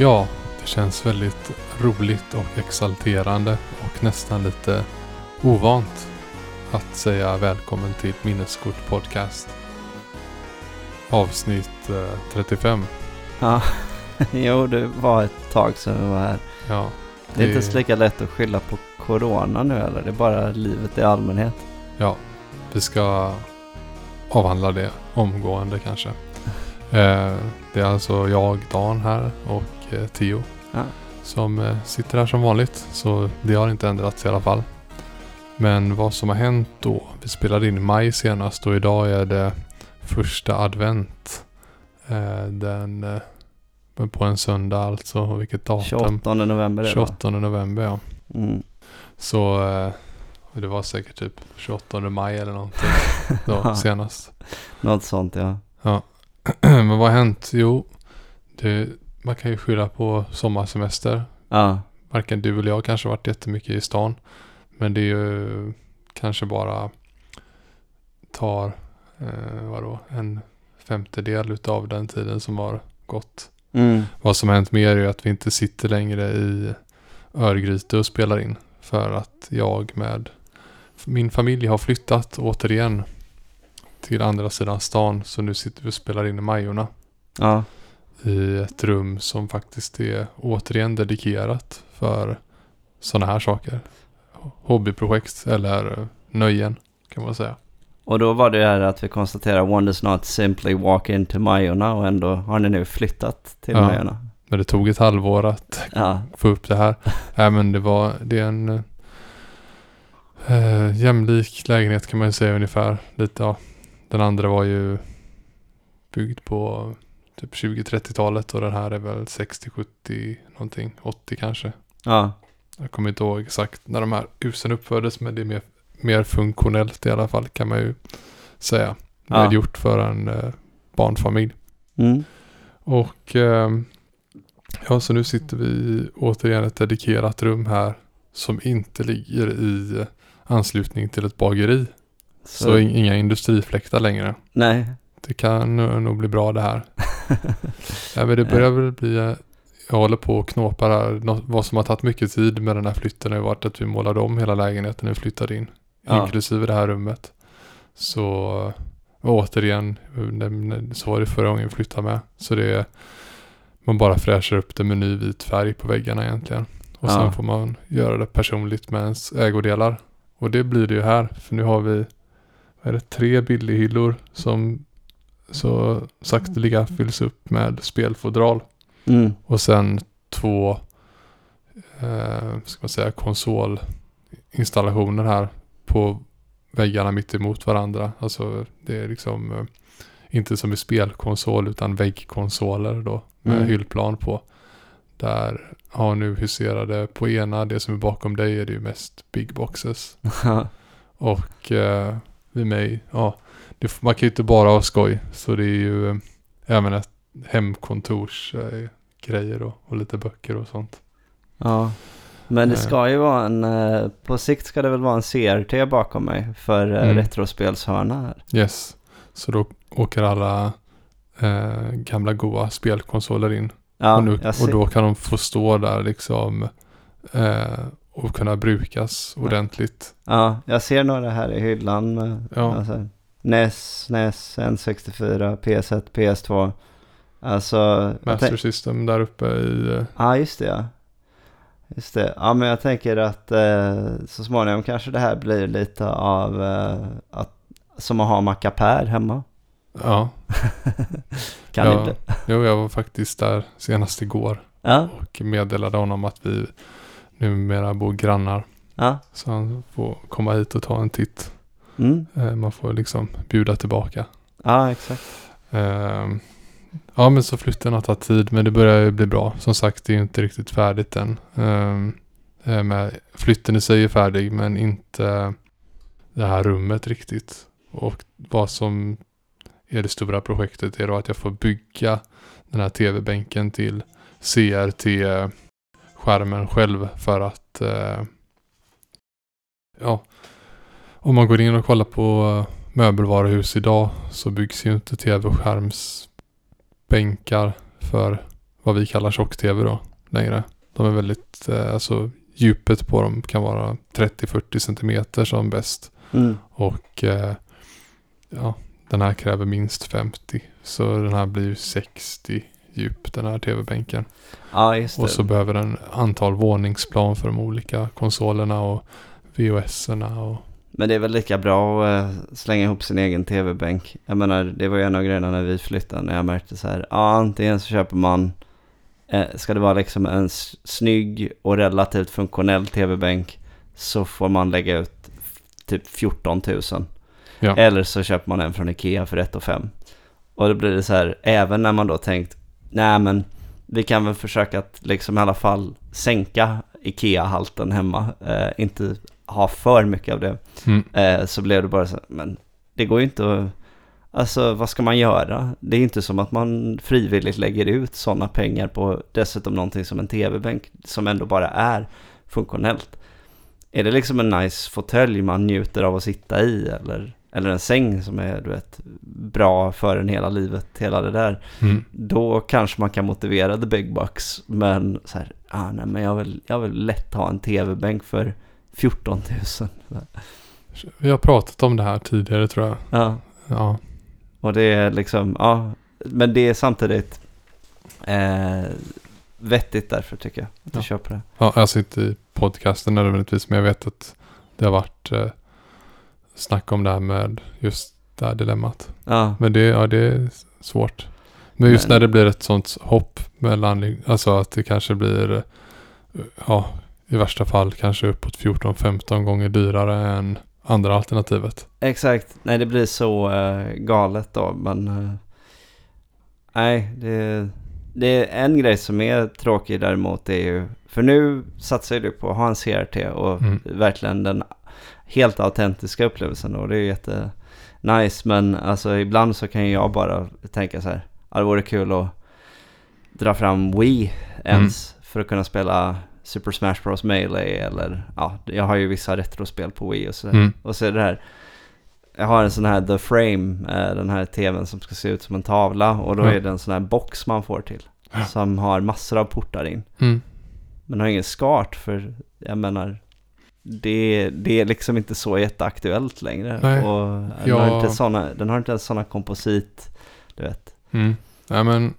Ja, det känns väldigt roligt och exalterande och nästan lite ovant att säga välkommen till Minneskort Podcast. Avsnitt eh, 35. Ja, jo det var ett tag sedan vi var här. Ja, Det är inte så lika lätt att skylla på corona nu eller? Det är bara livet i allmänhet. Ja, vi ska avhandla det omgående kanske. Eh, det är alltså jag, Dan här och eh, Theo Ja. som eh, sitter här som vanligt. Så det har inte ändrats i alla fall. Men vad som har hänt då? Vi spelade in i maj senast och idag är det första advent. Eh, den, eh, på en söndag alltså. Vilket datum? 28 november är det va? 28 november ja. Mm. Så det var säkert typ 28 maj eller någonting då, Ja. senast. Något sånt ja. Men vad har hänt? Jo, det, man kan ju skylla på sommarsemester. Ja, Varken du eller jag kanske varit jättemycket i stan. Men det är ju kanske bara tar eh, vadå, en femtedel utav den tiden som har gått. mm. Vad som har hänt mer är att vi inte sitter längre i Örgryte och spelar in. För att jag med min familj har flyttat återigen till andra sidan stan. Så nu sitter vi och spelar in i Majorna. ja. I ett rum som faktiskt är återigen dedikerat för sådana här saker. Hobbyprojekt eller nöjen kan man säga. Och då var det här att vi konstaterar one does not simply walk into Majorna och ändå har ni nu flyttat till Ja. Majorna. Men det tog ett halvår att Ja, få upp det här. Nej men det var, det är en eh, jämlik lägenhet kan man ju säga ungefär. Lite ja. Den andra var ju byggd på typ 20-30-talet och den här är väl 60-70 någonting, 80 kanske. ja, Jag kommer inte ihåg exakt när de här husen uppfördes men det är mer, mer funktionellt i alla fall kan man ju säga. Ja. Väl gjort för en eh, barnfamilj. mm. Och ehm, ja, så nu sitter vi i återigen ett dedikerat rum här som inte ligger i anslutning till ett bageri. Så, Så, in- inga industrifläktar längre. nej. Det kan nog bli bra det här. ja, men det börjar väl bli, jag håller på och knåpar här. Nå- vad som har tagit mycket tid med den här flytten har ju varit att vi målade om hela lägenheten när vi flyttade in. Ja. Inklusive det här rummet. Så återigen, så var det förra gången vi flyttade med. Så det man bara fräschar upp det med ny vit färg på väggarna egentligen. Och Ja. sen får man göra det personligt med ens ägodelar. Och det blir det ju här. För nu har vi, vad är det, tre billighyllor som så sakteliga fylls upp med spelfodral. Mm. Och sen två, eh, ska man säga, konsolinstallationer här på väggarna mitt emot varandra. Alltså det är liksom eh, inte som i spelkonsol utan väggkonsoler då med Mm. hyllplan på. Där har nu huserade på ena, det som är bakom dig är det ju mest big boxes. Och eh, vid mig, ja, det, man kan ju inte bara ha skoj. Så det är ju eh, även ett hemkontors eh, grejer och, och lite böcker och sånt. Ja, men det Eh. ska ju vara en, på sikt ska det väl vara en CRT bakom mig för Mm. retrospelshörna här. Yes. Så då åker alla eh, gamla goa spelkonsoler in. Ja, och, nu, och då kan de få stå där liksom eh, och kunna brukas ordentligt. ja, jag ser några här i hyllan. Ja. alltså, NES, NES, N64, PS1, PS2. Alltså, Master System där uppe i... eh, Ja, just det ja. Just det. Ja, men jag tänker att eh, så småningom kanske det här blir lite av eh, att, som att ha mackapär hemma. Ja, kan Ja. bli. jo, jag var faktiskt där senast igår Ja, och meddelade honom att vi numera bor grannar. ja. Så han får komma hit och ta en titt. Mm. Eh, man får liksom bjuda tillbaka. Ja, exakt. Ehm, ja men så flytten har tagit tid men det börjar ju bli bra. Som sagt det är ju inte riktigt färdigt än. Ehm, eh, med, flytten i sig är färdig men inte det här rummet riktigt. Och vad som är det stora projektet är då att jag får bygga den här tv-bänken till CRT-skärmen själv för att eh, ja, om man går in och kollar på eh, möbelvaruhus idag så byggs ju inte tv-skärmsbänkar för vad vi kallar tjock-tv då längre. De är väldigt, eh, alltså djupet på dem kan vara 30-40 centimeter som bäst. Mm. Och eh, ja, den här kräver minst 50. Så den här blir ju 60 djup den här tv-bänken. Ja. Och så behöver den antal våningsplan för de olika konsolerna och VHS-erna och Men det är väl lika bra att eh, slänga ihop sin egen tv-bänk. Jag menar, det var ju en av grejerna när vi flyttade. När jag märkte så här, ja antingen så köper man, eh, ska det vara liksom en snygg och relativt funktionell tv-bänk. Så får man lägga ut typ 14 000. Ja. Eller så köper man en från Ikea för 1 5. Och då blir det så här, även när man då tänkt, nej men vi kan väl försöka att liksom i alla fall sänka Ikea-halten hemma. Eh, inte ha för mycket av det. mm, Eh, så blev det bara så, men det går ju inte att, alltså vad ska man göra? Det är inte som att man frivilligt lägger ut sådana pengar på dessutom någonting som en tv-bänk som ändå bara är funktionellt. Är det liksom en nice fåtölj man njuter av att sitta i eller, eller en säng som är du vet, bra för en hela livet, hela det där. mm. Då kanske man kan motivera the big bucks. Men så här, ah, nej men jag vill, jag vill lätt ha en tv-bänk för 14 000. Vi har pratat om det här tidigare tror jag. Ja. Ja, Och det är liksom, ja, men det är samtidigt eh, vettigt därför tycker jag. Att du Ja. köper det. ja alltså inte i podcasten nödvändigtvis men jag vet att det har varit eh, snack om det här med just det här dilemmat. Ja, Men det, ja, det är svårt. Men just Men- när det blir ett sånt hopp mellan, alltså att det kanske blir, eh, ja, i värsta fall kanske uppåt 14-15 gånger dyrare än andra alternativet. exakt. Nej, det blir så eh, galet då, men eh, nej, det, det är en grej som är tråkig däremot är ju, för nu satsar du på att ha en CRT och Mm. verkligen den helt autentiska upplevelsen och det är ju jätte nice men alltså ibland så kan jag bara tänka så här, det vore kul att dra fram Wii ens för att kunna spela Super Smash Bros Melee eller ja, jag har ju vissa retrospel på Wii och så, Mm. och så är det här jag har en sån här The Frame, eh, den här tvn som ska se ut som en tavla och då Ja. är det en sån här box man får till. Ja. Som har massor av portar in. Mm. Men har ingen skart för jag menar det, det är liksom inte så jätteaktuellt längre. Nej. Och den, Ja. har inte såna, den har inte ens sådana komposit, du vet. Mm. Nej men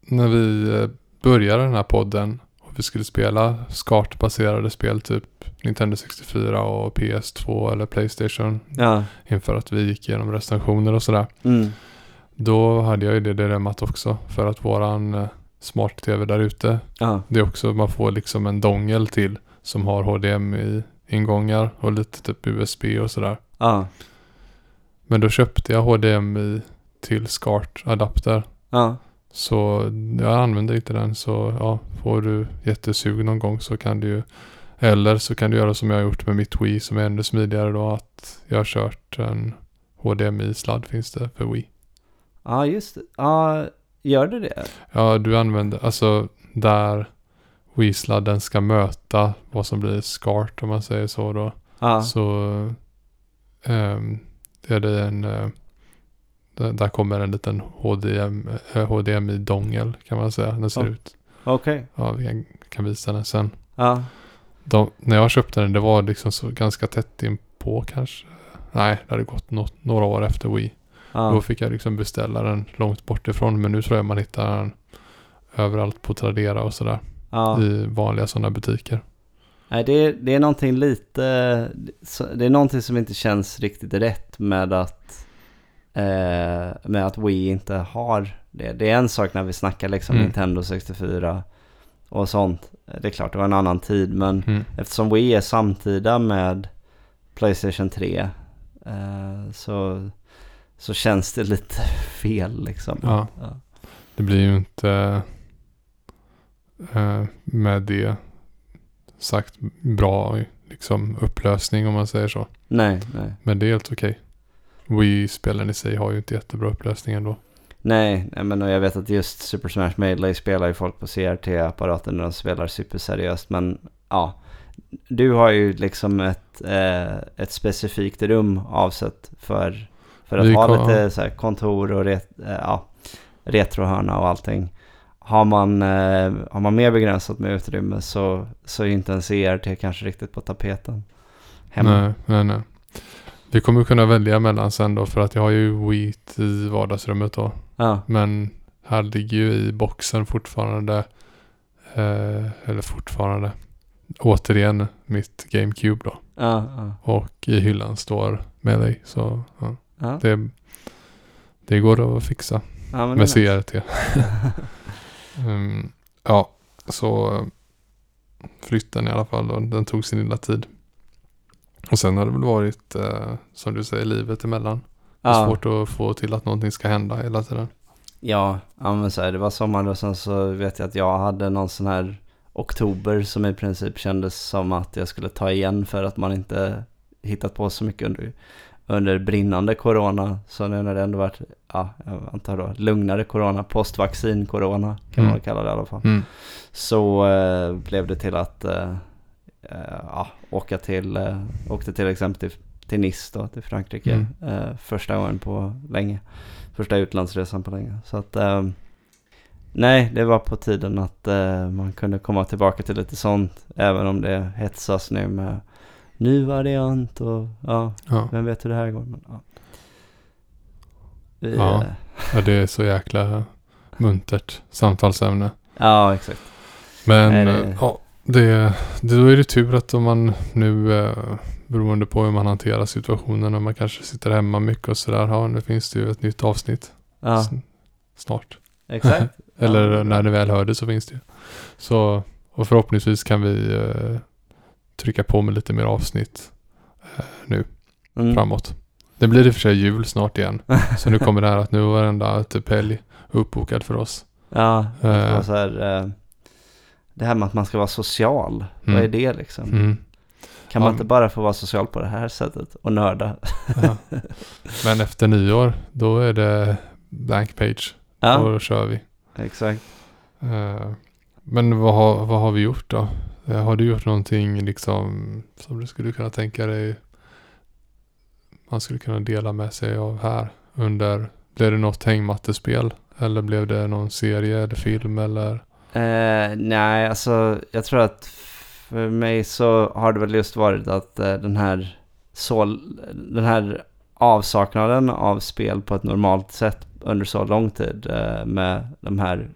när vi eh, började den här podden vi skulle spela SCART-baserade spel typ Nintendo 64 och PS2 eller Playstation Ja, inför att vi gick igenom recensioner och sådär. mm. Då hade jag ju det dilemmat också för att våran eh, smart-tv där ute ja, det är också man får liksom en dongel till som har HDMI-ingångar och lite typ USB och sådär. ja, Men då köpte jag HDMI till SCART-adapter. ja, Så jag använder inte den så ja, får du jättesug någon gång så kan du ju eller så kan du göra som jag har gjort med mitt Wii som är ännu smidigare då att jag har kört en HDMI-sladd finns det för Wii. ja, just det. Ja, gör det det? Ja, du använder alltså där Wii-sladden ska möta vad som blir SCART om man säger så då. Ja, Så ehm, är det en eh, där, kommer en liten HDM, eh, HDMI-dongel kan man säga. Den ser Ja. ut. okej. Ja, vi kan, kan visa den sen. Ja, De, när jag köpte den, det var liksom så ganska tätt in på kanske. Nej, det hade gått något, några år efter Wii. Då ja, fick jag liksom beställa den långt bort ifrån. Men nu tror jag man hittar den överallt på Tradera och sådär. ja. I vanliga sådana butiker. Nej, det är, det är någonting lite, det är någonting som inte känns riktigt rätt med att, eh, med att Wii inte har det. Det är en sak när vi snackar liksom Mm. Nintendo 64 och sånt. Det är klart, det var en annan tid, men Mm. eftersom Wii är samtida med Playstation 3 eh, så, så känns det lite fel liksom. Ja. Ja. Det blir ju inte eh, med det sagt bra liksom upplösning om man säger så. Nej, nej. Men det är helt okej. Wii-spelen i sig har ju inte jättebra upplösning ändå. Nej, men jag vet att just Super Smash Melee spelar ju folk på CRT-apparaten när de spelar superseriöst. Men ja, du har ju liksom ett, eh, ett specifikt rum avsett för, för att Vi ha lite så kontor och ret, eh, ja, retrohörna och allting. har man, eh, har man mer begränsat med utrymme så, så är inte en CRT kanske riktigt på tapeten. Hemma. Nej, nej, nej. Vi kommer kunna välja mellan sen då för att jag har ju Wii i vardagsrummet då. Ja, Men här ligger ju i boxen fortfarande, eh, eller fortfarande, återigen mitt GameCube då. ja, ja. Och i hyllan står Melee. Så ja, ja. det, det går att fixa med nice. CRT. Mm, ja, så flytten i alla fall då, den tog sin lilla tid. Och sen har det väl varit, eh, som du säger, livet emellan. Det är Ja. svårt att få till att någonting ska hända hela tiden. Ja, ja men så här, det var sommar och sen så vet jag att jag hade någon sån här oktober som i princip kändes som att jag skulle ta igen för att man inte hittat på så mycket under, under brinnande corona. Så nu när det ändå varit, ja, jag antar då, lugnare corona, postvaccin corona kan man Mm. väl kalla det i alla fall. Mm. Så eh, blev det till att eh, ja, åka till, eh, åkte till exempel till, till Nice då, till Frankrike. Mm. Eh, första gången på länge. Första utlandsresan på länge. Så att eh, nej, det var på tiden att eh, man kunde komma tillbaka till lite sånt. Även om det hetsas nu med ny variant och ja, Ja. vem vet hur det här går. Men, ja. Vi, Ja. eh, ja, det är så jäkla muntert samtalsämne. ja, exakt. Men Nej, det- ja, det, det, då är det tur att om man nu, eh, beroende på hur man hanterar situationen, om man kanske sitter hemma mycket och sådär, ja, nu finns det ju ett nytt avsnitt Ja, snart. exakt. Eller Ja. när det väl hör det så finns det ju. Så, och förhoppningsvis kan vi eh, trycka på med lite mer avsnitt eh, nu Mm. framåt. Det blir i och för sig jul snart igen. Så nu kommer det här att nu är varenda typ helg uppbokad för oss. Ja, Eh. så här, eh, det här med att man ska vara social, vad Mm. är det liksom? Mm. Kan man Ja. inte bara få vara social på det här sättet och nörda? Ja. Men efter nyår, då är det blank page. Ja, Då kör vi. exakt. Eh, Men vad har, vad har vi gjort då? Eh, Har du gjort någonting liksom som du skulle kunna tänka dig man skulle kunna dela med sig av här under, blev det något hängmattespel? Eller blev det någon serie eller film eller? Eh, nej, alltså jag tror att för mig så har det väl just varit att eh, den här så, den här avsaknaden av spel på ett normalt sätt under så lång tid eh, med de här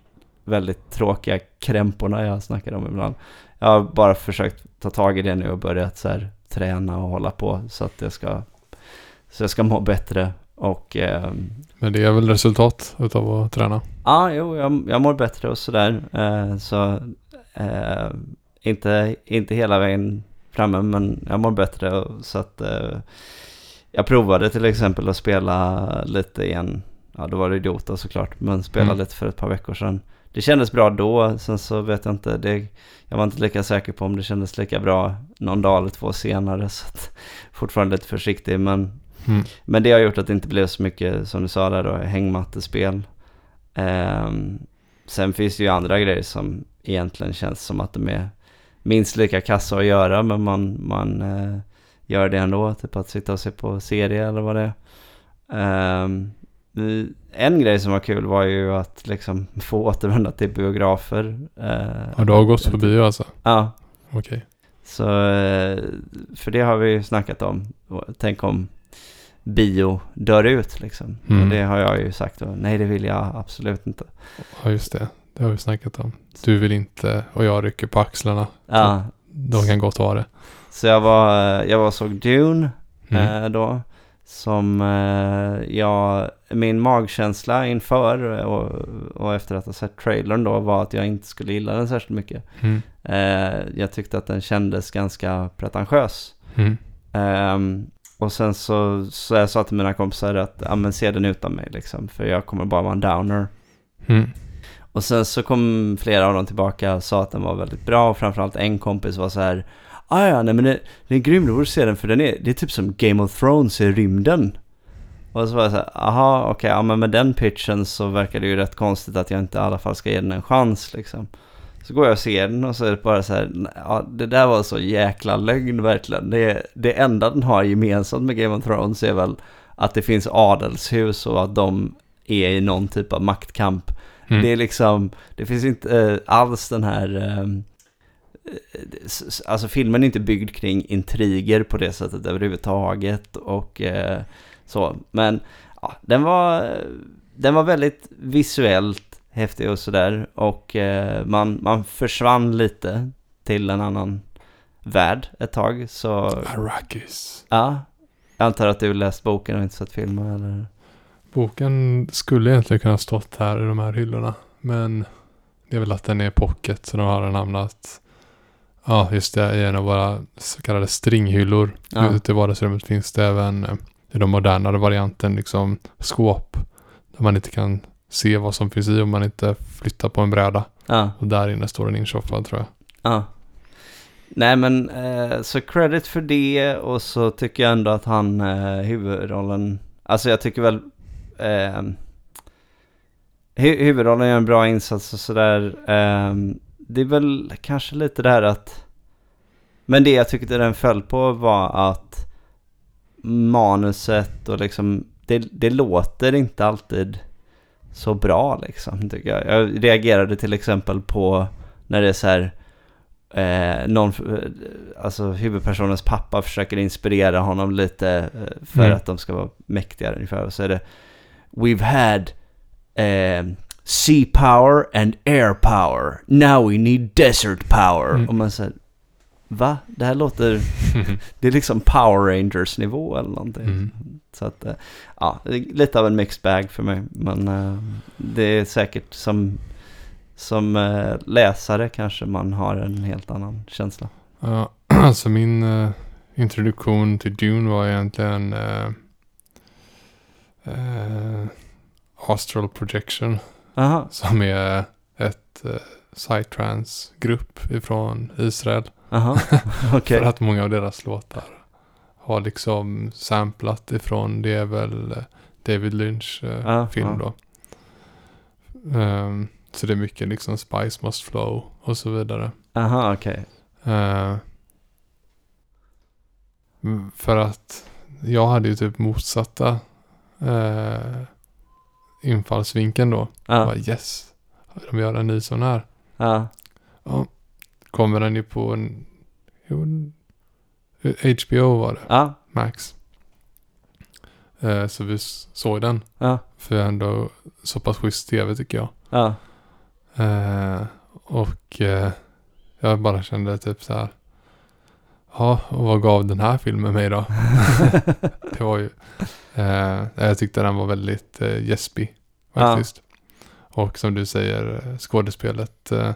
väldigt tråkiga krämporna jag snackar om ibland. Jag har bara försökt ta tag i det nu och börjat så här träna och hålla på så att jag ska, så jag ska må bättre och ehm, Men det är väl resultat utav att träna? Ja, jo, jag, jag mår bättre och sådär. Eh, så eh, inte, inte hela vägen framme, men jag mår bättre. Och, så att eh, jag provade till exempel att spela lite igen. Ja, då var det Idiota såklart, men spela Mm. lite för ett par veckor sedan. Det kändes bra då, sen så vet jag inte. Det, jag var inte lika säker på om det kändes lika bra någon dag eller två senare. Så att, fortfarande lite försiktig, men Mm. men det har gjort att det inte blev så mycket, som du sa där då, hängmattespel. Ehm, sen finns det ju andra grejer som egentligen känns som att de är minst lika kassa att göra, men man, man eh, gör det ändå. Typ att sitta och se på serie eller vad det är. Vi- en grej som var kul var ju att liksom få återvända till biografer. Uh, Ja, du har gått på bio alltså? Ja, Okej. så, eh, för det har vi ju snackat om. Tänk om bio dör ut liksom. Mm. Och det har jag ju sagt då. Nej, det vill jag absolut inte. Ja, just det. Det har vi snackat om. Du vill inte och jag rycker på axlarna. Ja, De kan gott ha det. så jag var, jag var och såg Dune Mm. eh, då. Som eh, jag, min magkänsla inför och, och efter att ha sett trailern då var att jag inte skulle gilla den särskilt mycket. Mm. Eh, jag tyckte att den kändes ganska pretentiös. Mm. Ehm, och sen så, så jag sa till mina kompisar att ja, men se den utan mig liksom, för jag kommer bara vara en downer. Mm. Och sen så kom flera av dem tillbaka och sa att den var väldigt bra och framförallt en kompis var så här Ah, ja, nej men det, det är grym, du borde se den för den är, det är typ som Game of Thrones i rymden. Och så var jag så här, aha, okej, ja men med den pitchen så verkar det ju rätt konstigt att jag inte i alla fall ska ge den en chans liksom. Så går jag och ser den och så är det bara så här, ja det där var så jäkla lögn verkligen. Det, det enda den har gemensamt med Game of Thrones är väl att det finns adelshus och att de är i någon typ av maktkamp. Mm. Det är liksom, det finns inte eh, alls den här... eh, alltså filmen är inte byggd kring intriger på det sättet överhuvudtaget och eh, så. Men ja, den var, den var väldigt visuellt häftig och sådär. Och eh, man, man försvann lite till en annan värld ett tag. Så Arrakis. ja, jag antar att du läst boken och inte sett filmen eller? Boken skulle egentligen kunna stått här i de här hyllorna. Men det är väl att den är pocket så då har den hamnat Ja, just det. I en av våra så kallade stringhyllor. Ja. Ute i vardagsrummet finns det även eh, i de modernare varianten liksom skåp. Där man inte kan se vad som finns i om man inte flyttar på en bräda. Ja. Och där inne står den inshoppad tror jag. Ja. Nej men eh, så credit för det och så tycker jag ändå att han eh, huvudrollen, alltså jag tycker väl eh, hu huvudrollen gör en bra insats och sådär. Eh, det är väl kanske lite det här att, men det jag tyckte den föll på var att manuset och liksom, det, det låter inte alltid så bra liksom tycker jag. Jag reagerade till exempel på när det är så här eh, någon, eh, alltså huvudpersonens pappa försöker inspirera honom lite eh, för Mm. att de ska vara mäktigare ungefär. Och så är det We've had eh, sea power and air power. Now we need desert power. Mm. Och man säger Va? Det här låter... Det är liksom Power Rangers nivå eller någonting. Mm. Så att, eh, ja, lite av en mixed bag för mig. Men eh, det är säkert som, som eh, läsare kanske man har en helt annan känsla. Ja, alltså min introduktion till Dune var egentligen eh, eh, Astral Projection. Aha, Som är ett eh, psytrance-grupp ifrån Israel. Aha, okej. För att många av deras låtar har liksom samplat ifrån, det är väl eh, David Lynch eh, Ja, film ja. då. Ehm, så det är mycket liksom Spice Must Flow och så vidare. Aha, okej. Eh, mm, för att jag hade ju typ motsatta uh, infallsvinkeln då. Ja, Bara, yes, de gör en ny sån här. ja, Ja, kommer den ju på en... Jo, HBO var det, ja, Max. Eh, så vi såg den. ja, För ändå så pass schysst tv tycker jag. ja. Eh, och eh, jag bara kände typ så här. Ja, och vad gav den här filmen mig då? det var ju... Eh, jag tyckte den var väldigt eh, gäspig faktiskt. Och som du säger, eh, skådespelet eh,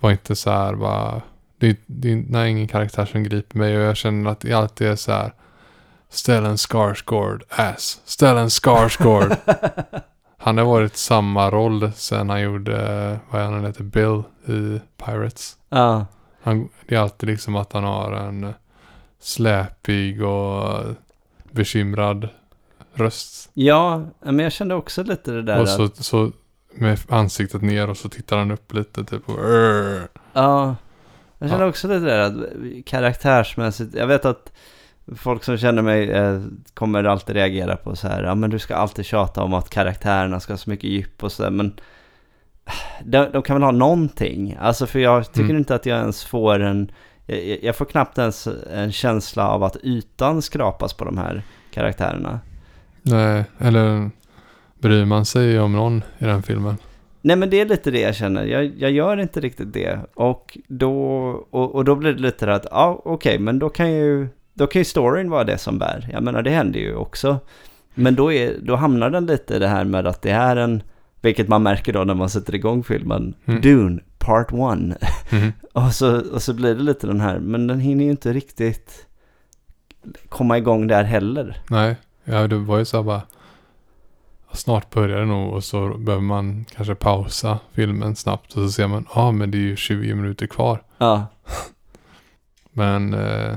var inte så här bara... Det, det nej, ingen karaktär som griper mig och jag känner att det alltid är så här. Stellan Skarsgård ass. Stellan Skarsgård. Han har varit samma roll sen han gjorde, vad är han heter, Bill i Pirates. ja, Han, det är alltid liksom att han har en släpig och bekymrad röst. ja, men jag kände också lite det där Och så, att, så med ansiktet ner och så tittar han upp lite typ och ja, jag kände Ja. också lite det där att karaktärsmässigt, jag vet att folk som känner mig eh, kommer alltid reagera på så här, ja men du ska alltid tjata om att karaktärerna ska ha så mycket djup och så där, men de, de kan väl ha någonting, alltså för jag tycker Mm. inte att jag ens får en, jag, jag får knappt ens en känsla av att ytan skrapas på de här karaktärerna. Nej, eller bryr man sig om någon i den filmen? Nej men det är lite det jag känner. Jag, jag gör inte riktigt det. Och då, och, och då blir det lite att, ja okej, men då kan ju, då kan ju storyn vara det som bär. Jag menar det händer ju också. Men då, är, då hamnar den lite i det här med att det är en, vilket man märker då när man sätter igång filmen, Mm. Dune Part 1. Mhm. Och så, och så blir det lite den här, men den hinner ju inte riktigt komma igång där heller. Nej, ja, det var ju så här bara. Snart börjar det nog och så behöver man kanske pausa filmen snabbt och så ser man, ja ah, men det är ju 20 minuter kvar. Ja, Men eh,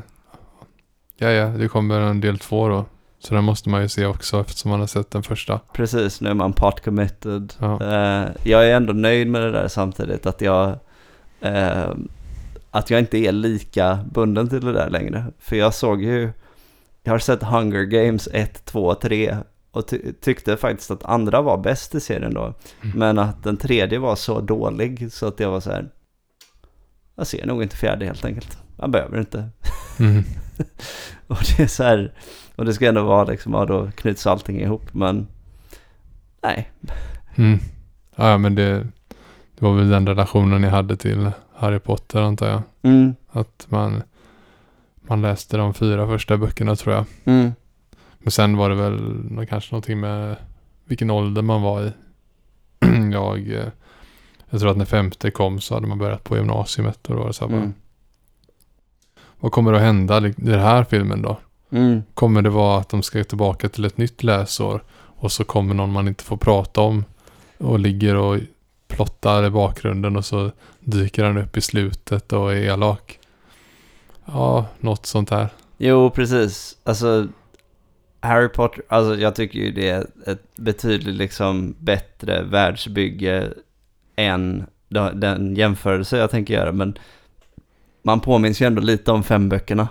ja, ja, det kommer en del två då. Så den måste man ju se också eftersom man har sett den första. precis. Nu är man part committed. Ja. Eh, jag är ändå nöjd med det där samtidigt att jag eh, att jag inte är lika bunden till det där längre. För jag såg ju, jag har sett Hunger Games 1, 2, 3 och ty tyckte faktiskt att andra var bäst i serien då. Mm. Men att den tredje var så dålig så att jag var så här. Jag ser nog inte fjärde helt enkelt. Jag behöver inte. Mm. Och det är så här. Och det ska ändå vara liksom, ja då knyts allting ihop. Men nej. Mm. Ja, ja, men det, det var väl den relationen ni hade till Harry Potter antar jag. Mm, Att man, man läste de fyra första böckerna tror jag. mm, Men sen var det väl nå- kanske någonting med vilken ålder man var i. jag, eh, jag tror att när femte kom så hade man börjat på gymnasiet och då var det så här bara, mm, Vad kommer att hända i den här filmen då? mm, Kommer det vara att de ska tillbaka till ett nytt läsår och så kommer någon man inte får prata om och ligger och plottar i bakgrunden och så dyker han upp i slutet och är elak. Ja, något sånt här. Jo, precis. Alltså, Harry Potter, alltså jag tycker ju det är ett betydligt liksom bättre världsbygge än den jämförelse jag tänker göra. Men man påminns ju ändå lite om femböckerna.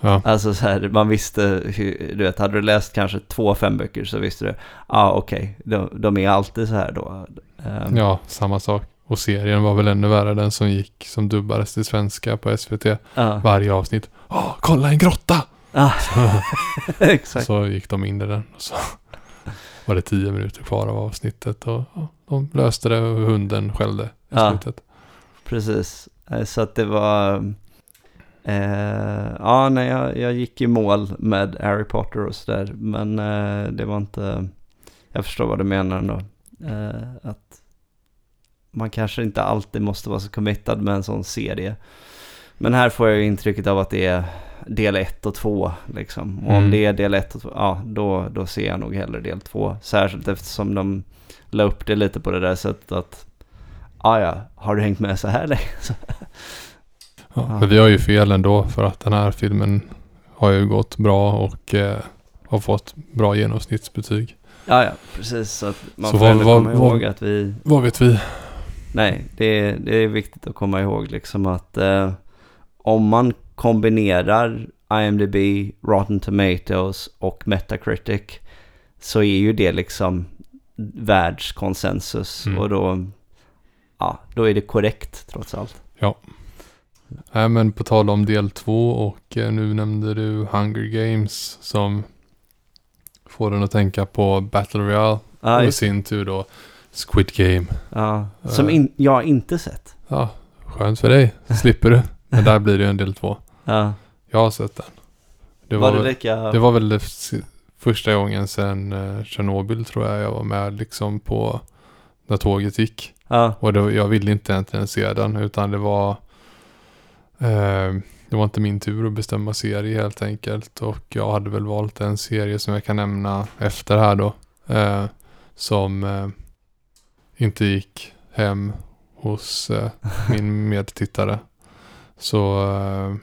Ja, Alltså så här, man visste hur, du vet, hade du läst kanske två femböcker så visste du, ja ah, okej, de, de är alltid så här då. Ehm, ja, samma sak. Och serien var väl ännu värre, den som gick, som dubbades till svenska på SVT. ja. Varje avsnitt. Åh, kolla en grotta! Ah, exakt. Så gick de in i den. Och så var det tio minuter kvar av avsnittet. Och ja, de löste det och hunden skällde i Ja. slutet. Precis, Eh, så att det var... Eh, ja, nej, jag, jag gick i mål med Harry Potter och sådär, men eh, det var inte... Jag förstår vad du menar ändå. Eh, att man kanske inte alltid måste vara så committad med en sån serie. Men här får jag ju intrycket av att det är del 1 och 2 liksom. Och om Mm. det är del 1 och 2, ja då, då ser jag nog hellre del 2. Särskilt eftersom de la upp det lite på det där sättet att Ja, ja, har du hängt med så här länge? Ja. Men vi har ju fel ändå för att den här filmen har ju gått bra och eh, har fått bra genomsnittsbetyg. Ja, ja, precis. Så att man Så får vad- komma vad- ihåg att vi... Vad vet vi? Nej, det är, det är viktigt att komma ihåg liksom att eh, om man kombinerar IMDB, Rotten Tomatoes och Metacritic så är ju det liksom världskonsensus Mm. och då, ja, då är det korrekt trots allt. Nej men på tal om del två och eh, nu nämnde du Hunger Games som får den att tänka på Battle Royale. Ja, och i sin tur då Squid Game. ja. Som Eh. in, jag inte sett. Ja, skönt för dig. Slipper du. Men där blir det ju en del två. Ja. Jag har sett den. Det var, var, det lika... det var väl det första gången sedan eh, Tjernobyl tror jag jag var med liksom på när tåget gick. Ja, Och det, jag ville inte egentligen se den utan det var eh, det var inte min tur att bestämma serie helt enkelt. Och jag hade väl valt en serie som jag kan nämna efter här då. Eh, som eh, inte gick hem hos eh, min medtittare. Så, eh,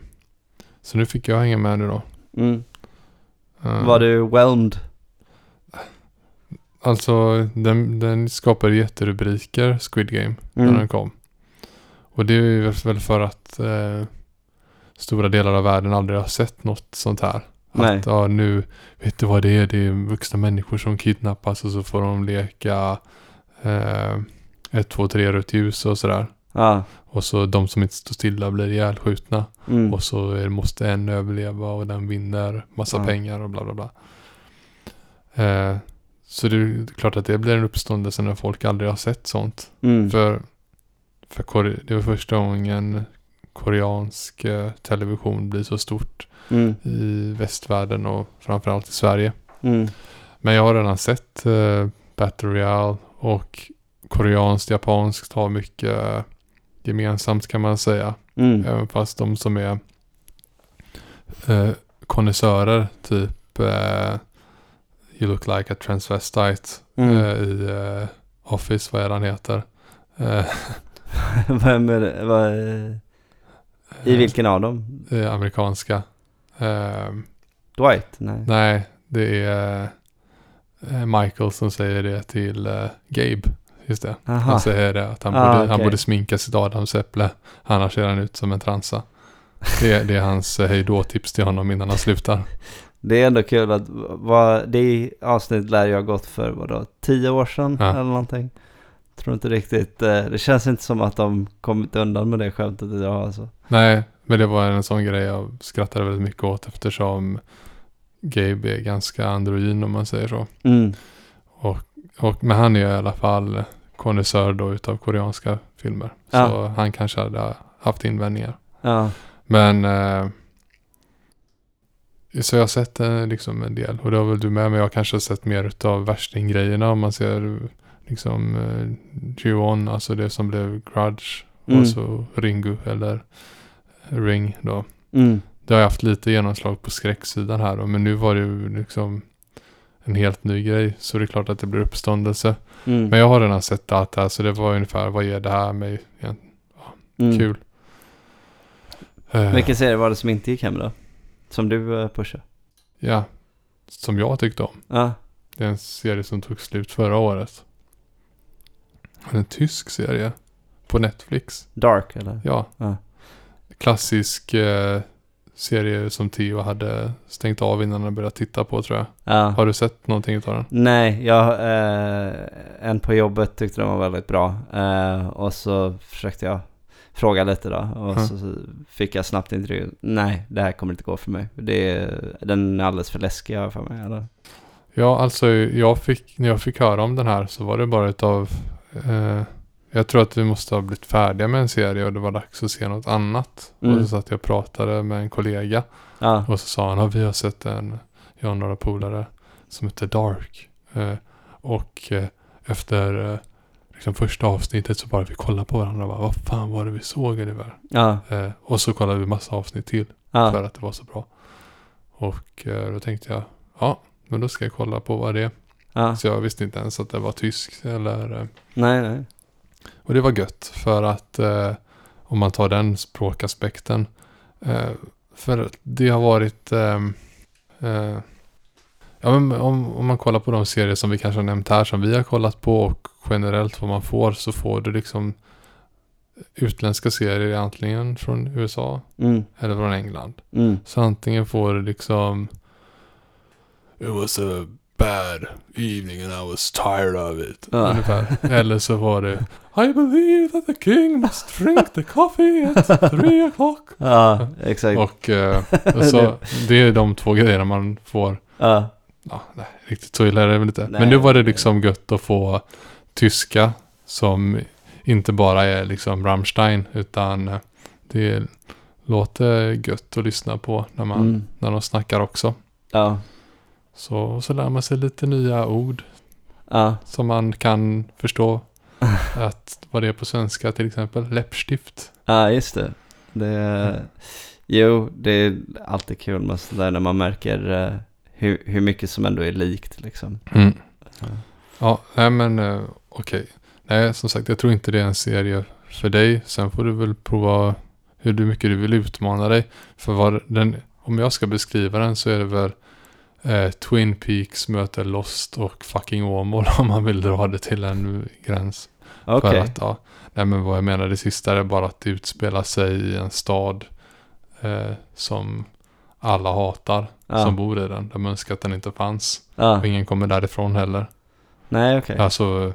så nu fick jag hänga med nu då. mm. Eh, Var du whelmed? Alltså den, den skapade jätterubriker, Squid Game, när Mm. den kom. Och det är väl för att eh, stora delar av världen aldrig har sett något sånt här. Nej. Att ja, nu, vet du vad det är? Det är vuxna människor som kidnappas och så får de leka eh, ett, två, tre rött ljus och sådär. Ja. Och så de som inte står stilla blir ihjälskjutna. Mm. Och så är, måste en överleva och den vinner massa Ja. pengar och bla bla bla. Eh, så det är klart att det blir en uppståndelse när folk aldrig har sett sånt. Mm. För, för det var första gången koreansk eh, television blir så stort Mm. i västvärlden och framförallt i Sverige. Mm. Men jag har redan sett eh, Battle Royale och koreanskt, japanskt har mycket eh, gemensamt kan man säga. Mm. Även fast de som är eh, konnässörer, typ eh, You look like a transvestite Mm. eh, i eh, Office, vad är han heter? Eh, Vem är det? Vad, är- I vilken av dem? eh, amerikanska. Eh, Dwight? Nej. nej, det är eh, Michael som säger det till eh, Gabe. Just det. Aha. Han säger det att han, Ah, borde, okej. han borde sminka sitt adamsäpple. Annars ser han ut som en transa. Det, är- det är hans eh, hejdå-tips till honom innan han slutar. Det är ändå kul att vad, det avsnitt lär jag gått för vadå, tio år sedan Ja. eller någonting. Tror inte riktigt, eh, det känns inte som att de kommit undan med det skämtet idag alltså. Nej, men det var en sån grej jag skrattade väldigt mycket åt eftersom Gabe är ganska androgyn om man säger så. Mm. Och, men han är i alla fall konnässör då utav koreanska filmer. Så Ja. han kanske hade haft invändningar. Ja, Men eh, så jag har sett eh, liksom en del. Och det har väl du med. Men jag kanske har sett mer utav värstinggrejerna. Om man ser liksom eh, Ju-On, alltså det som blev Grudge. Mm. Och så Ringu eller Ring då. mm. Det har jag haft lite genomslag på skräcksidan här då, men nu var det ju liksom en helt ny grej. Så det är klart att det blir uppståndelse. Mm. Men jag har redan sett allt det här så det var ungefär vad ger det här mig? Igen? mm. Kul. Eh, Vilken serie var det som inte gick hem då? Som du uh, pushade? Ja, som jag tyckte om. Ja, Det är en serie som tog slut förra året. En tysk serie. På Netflix. Dark eller? Ja. Ja. Klassisk eh, serie som Theo hade stängt av innan han började titta på tror jag. Ja. Har du sett någonting av den? Nej, jag, eh, en på jobbet tyckte den var väldigt bra. Eh, och så försökte jag fråga lite då. Och Mm. så fick jag snabbt intervju. Nej, det här kommer inte gå för mig. Det är, den är alldeles för läskig för mig. Eller? Ja, alltså jag fick, när jag fick höra om den här så var det bara utav eh, jag tror att vi måste ha blivit färdiga med en serie och det var dags att se något annat. Mm. Och så satt jag och pratade med en kollega Ja, och så sa han att vi har sett en, jag och några polare som heter Dark. Eh, och eh, efter eh, liksom första avsnittet så bara vi kollade på varandra och bara vad fan var det vi såg ungefär? ja, Eh, och så kollade vi massa avsnitt till ja, för att det var så bra. Och eh, då tänkte jag, ja men då ska jag kolla på vad det är. Så jag visste inte ens att det var tysk eller... eh, Nej, nej. Och det var gött för att eh, om man tar den språkaspekten. Eh, för det har varit... ehm, eh, ja, men om, om man kollar på de serier som vi kanske har nämnt här som vi har kollat på och generellt vad man får så får du liksom utländska serier antingen från USA Mm, eller från England. mm. Så antingen får du liksom It was a bad evening and I was tired of it. Ja. Ungefär. Eller så var det I believe that the king must drink the coffee at three o'clock. Ja, exakt. Och eh, så, det är de två grejerna man får. Ja, Ja, nej, riktigt så illa är det väl inte. Nej. Men nu var det liksom gött att få tyska som inte bara är liksom Rammstein utan eh, det låter gött att lyssna på när, man, mm. när de snackar också. ja, Så, så lär man sig lite nya ord ja. som man kan förstå. att vad det är på svenska till exempel. Läppstift. Ja, just det. det jo, det är alltid kul med sådär när man märker eh, hur, hur mycket som ändå är likt liksom. Mm. Ja. Ja, nej men eh, okej. Nej, som sagt, jag tror inte det är en serie för dig. Sen får du väl prova hur mycket du vill utmana dig. För vad den, om jag ska beskriva den så är det väl eh, Twin Peaks möter Lost och fucking Åmål om man vill dra det till en gräns. Okej. För att, ja, nej men vad jag menar det sista är bara att det utspelar sig i en stad eh, som alla hatar Ja. som bor i den. De önskar att den inte fanns. Ja. Och ingen kommer därifrån heller. Nej, okej. Alltså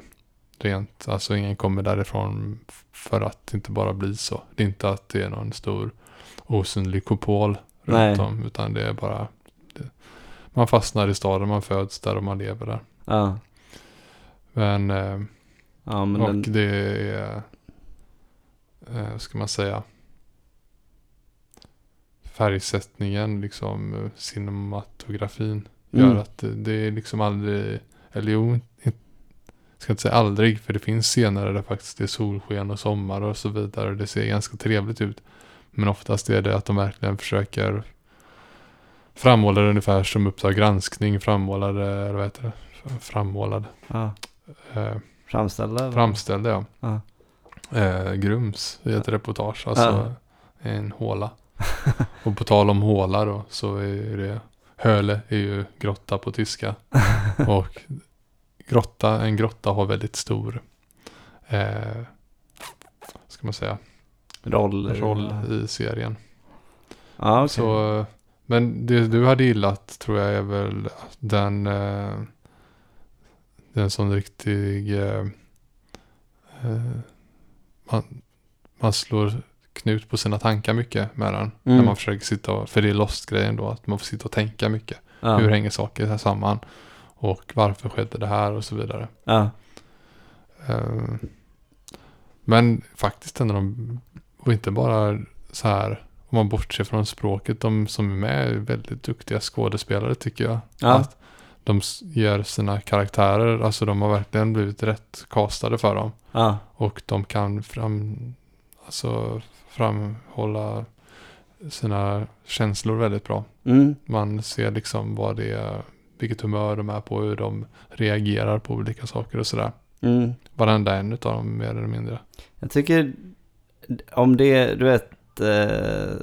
rent, alltså ingen kommer därifrån för att det inte bara blir så. Det är inte att det är någon stor osynlig kupol Nej. runt om. Utan det är bara, man fastnar i staden, man föds där och man lever där. Ja. Men, eh, Ja, men och den, det är, eh, vad ska man säga, färgsättningen, liksom cinematografin gör Mm. att det, det är liksom aldrig, eller jo, ska inte säga aldrig, för det finns scener där det faktiskt är solsken och sommar och så vidare och det ser ganska trevligt ut. Men oftast är det att de verkligen försöker frammåla det ungefär som Uppdrag granskning frammålade, eller vad heter det? Frammålade. ja. Eh, Framställda? eller? framställde jag. Ja. Eh, Grums i ett reportage, alltså Ja. en håla. och på tal om håla då, så är det Höle är ju grotta på tyska. och grotta, en grotta har väldigt stor, eh, ska man säga, Roll? roll i serien. Ja, okej. Så Men det du hade gillat tror jag är väl den, eh, den som riktig, eh, eh, man, man slår knut på sina tankar mycket med den. Mm. När man försöker sitta och, för det är Lost-grejen då, att man får sitta och tänka mycket. Ja. Hur hänger saker här samman? Och varför skedde det här och så vidare. Ja. Eh, Men faktiskt en av de, och inte bara så här, om man bortser från språket, de som är med är väldigt duktiga skådespelare tycker jag. Ja. Att de gör sina karaktärer, alltså de har verkligen blivit rätt castade för dem. Ja. Och de kan fram, alltså framhålla sina känslor väldigt bra. Mm. Man ser liksom vad det är, vilket humör de är på, hur de reagerar på olika saker och sådär. Mm. Varenda en av dem mer eller mindre. Jag tycker om det, du vet, eh,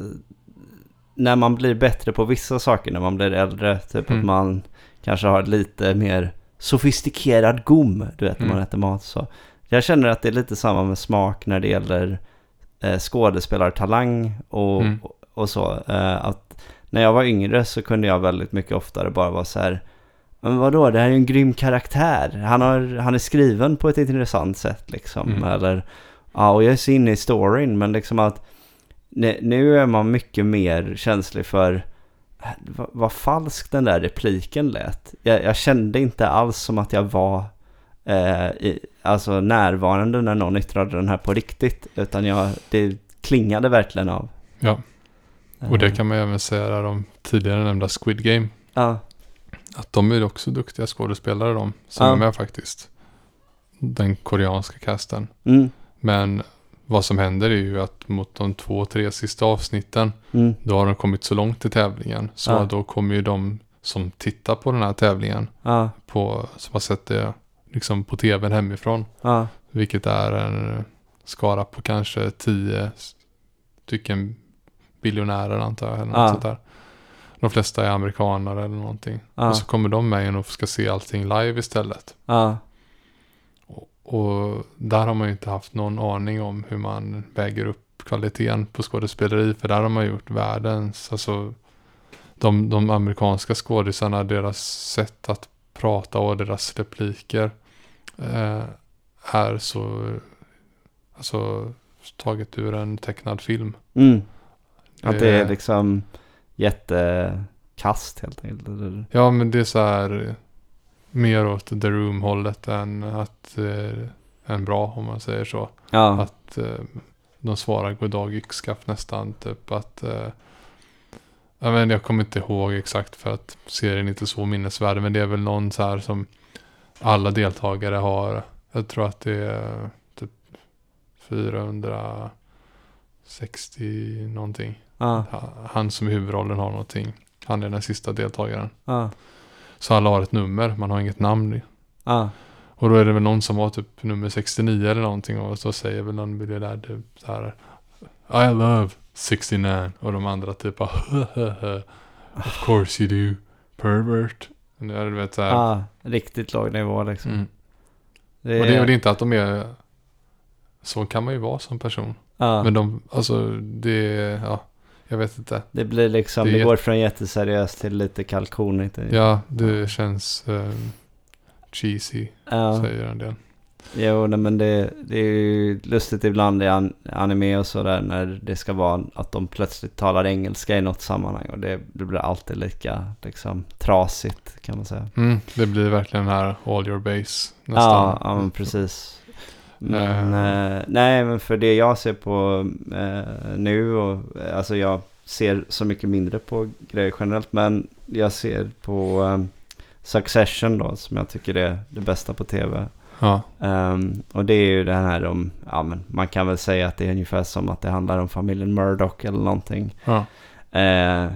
när man blir bättre på vissa saker när man blir äldre, typ Mm. att man kanske har lite mer sofistikerad gom, du vet, när man Mm. äter mat så. Jag känner att det är lite samma med smak när det gäller eh, skådespelartalang och, Mm. och, och så. Eh, att när jag var yngre så kunde jag väldigt mycket oftare bara vara så här, men vadå, det här är ju en grym karaktär. Han, har, han är skriven på ett intressant sätt liksom. Mm. Eller, ja, och jag är så inne i storyn, men liksom att nu är man mycket mer känslig för äh, vad, vad falsk den där repliken lät. Jag, jag kände inte alls som att jag var eh, i, alltså närvarande när någon yttrade den här på riktigt. Utan jag, det klingade verkligen av. Ja. Och det Eh, kan man ju även säga där om tidigare nämnda Squid Game. Ja, Att de är också duktiga skådespelare de som Ja. är med faktiskt. Den koreanska casten. mm, Men vad som händer är ju att mot de två, tre sista avsnitten mm, då har de kommit så långt i tävlingen. Så Ja. då kommer ju de som tittar på den här tävlingen ja, på, som har sett det liksom på tvn hemifrån. ja, Vilket är en skara på kanske tio stycken biljonärer antar jag. Eller något sånt där. De flesta är amerikaner eller någonting. Och så kommer de med och ska se allting live istället. ja, Och, där har man ju inte haft någon aning om hur man väger upp kvaliteten på skådespeleri. För där har man gjort världens, alltså de, de amerikanska skådisarna, deras sätt att prata och deras repliker eh, är så, alltså taget ur en tecknad film. mm. Att det är Eh, liksom jättekast helt enkelt. Ja, men det är så här mer åt The Room-hållet än att eh, än bra om man säger så. Ja, Att eh, de svarar god dag yxskaft nästan. Typ att eh, jag, men, jag kommer inte ihåg exakt för att serien är inte så minnesvärd. Men det är väl någon så här som alla deltagare har. Jag tror att det är typ 460 någonting. ja, Ha- Han som i huvudrollen har någonting. Han är den sista deltagaren. ja, Så alla har ett nummer, man har inget namn. ja, Och då är det väl någon som har typ nummer 69 eller någonting. Och så säger väl någon miljardär typ så här. I love 69. Och de andra typ Of course you do. Pervert. Är, du vet så här. ja, riktigt låg nivå liksom. Mm. Det Och det är väl inte att de är... Så kan man ju vara som person. ja, Men de, alltså det, ja, jag vet inte. det blir liksom, det det, går från jätteseriöst till lite kalkonigt. Ja, det känns eh, cheesy, ja. säger en del. Jo, nej, men det, det är ju lustigt ibland i an, anime och sådär när det ska vara att de plötsligt talar engelska i något sammanhang och det, det blir alltid lika liksom trasigt kan man säga. Mm, det blir verkligen här all your base nästan. Ja, ja men precis. Men, eh, nej, men för det jag ser på eh, nu och eh, alltså jag ser så mycket mindre på grejer generellt men jag ser på eh, Succession då som jag tycker är det bästa på tv. Ja, Ehm, och det är ju den här om, ja men man kan väl säga att det är ungefär som att det handlar om familjen Murdoch eller någonting. ja, Eh,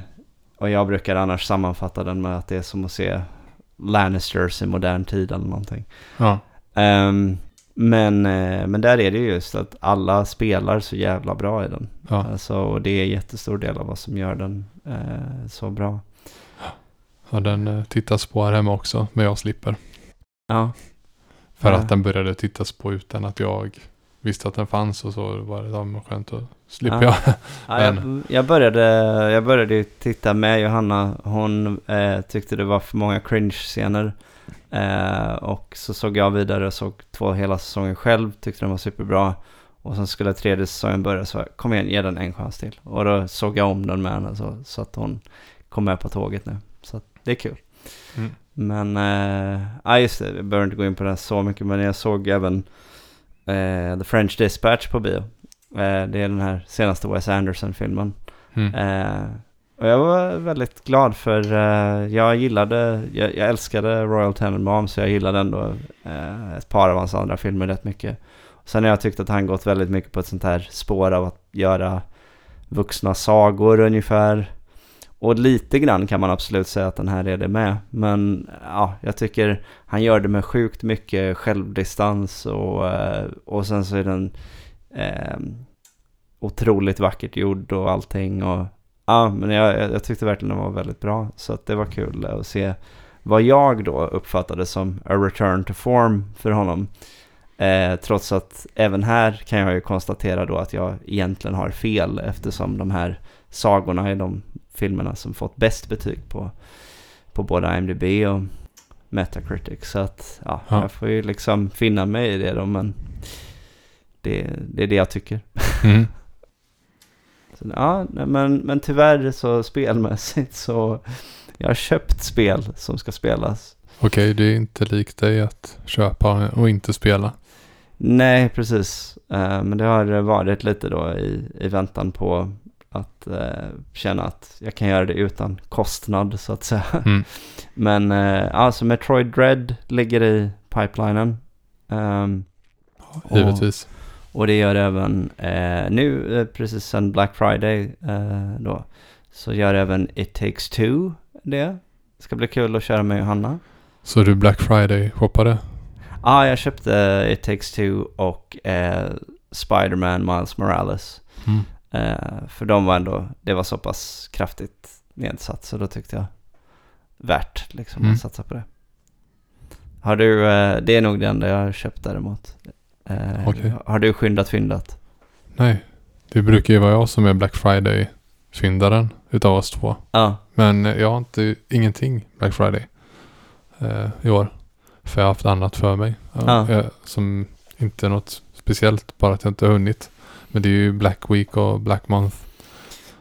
och jag brukar annars sammanfatta den med att det är som att se Lannisters i modern tid eller någonting. ja, Ehm, men, eh, men där är det ju just att alla spelar så jävla bra i den. ja. Alltså, och det är en jättestor del av vad som gör den eh, så bra. ja den eh, tittas på här hemma också, men jag slipper. Ja, För Ja. att den började tittas på utan att jag visste att den fanns och så var det ja, skönt att slippa Ja. jag. Ja, jag, jag, började, jag började titta med Johanna. Hon eh, tyckte det var för många cringe-scener. Eh, och så såg jag vidare och såg två hela säsonger själv. Tyckte den var superbra. Och sen skulle tredje säsongen börja så jag, kom igen, ge den en chans till. Och då såg jag om den med henne så, så att hon kom med på tåget nu. Så det är kul. Mm. Men, eh, ja just det, jag behöver inte gå in på det här så mycket. Men jag såg även eh, The French Dispatch på bio. Eh, det är den här senaste Wes Anderson-filmen. Mm. Och jag var väldigt glad för eh, jag gillade, jag, jag älskade Royal Tenenbaum så jag gillade ändå eh, ett par av hans andra filmer rätt mycket. Sen har jag tyckt att han gått väldigt mycket på ett sånt här spår av att göra vuxna sagor ungefär. Och lite grann kan man absolut säga att den här är det med. Men ja, jag tycker han gör det med sjukt mycket självdistans och, eh, och sen så är den eh, otroligt vackert gjord och allting. Och, ja, men jag, jag tyckte verkligen den var väldigt bra. Så att det var kul att se vad jag då uppfattade som a return to form för honom. Eh, trots att även här kan jag ju konstatera då att jag egentligen har fel eftersom de här sagorna är de filmerna som fått bäst betyg på, på både IMDB och Metacritic. Så att ja, Ja. jag får ju liksom finna mig i det då men det, det är det jag tycker. Mm. Så, ja, men, men tyvärr så spelmässigt så jag har köpt spel som ska spelas. Okej, det är inte likt dig att köpa och inte spela. Nej, precis. Eh, men det har varit lite då i, i väntan på att eh, känna att jag kan göra det utan kostnad så att säga. Mm. Men alltså Metroid Dread ligger i pipelinen. Ehm, Och- Givetvis. Och det gör även eh, nu, eh, precis sen Black Friday eh, då, så gör även It Takes Two det. Det ska bli kul att köra med Johanna. Så du Black Friday shoppade? Ja, ah, jag köpte It Takes Two och eh, Spider-Man Miles Morales. Mm. Eh, för de var ändå, det var så pass kraftigt nedsatt så då tyckte jag värt liksom Mm. att satsa på det. Har du, eh, det är nog det enda jag har köpt däremot. Eh, Okej. Har du skyndat fyndat? Nej, det brukar ju vara jag som är Black Friday-fyndaren utav oss två. Ja, Men jag har inte, ingenting Black Friday eh, i år. För jag har haft annat för mig. Ja. eh, som inte är något speciellt, bara att jag inte har hunnit. Men det är ju Black Week och Black Month.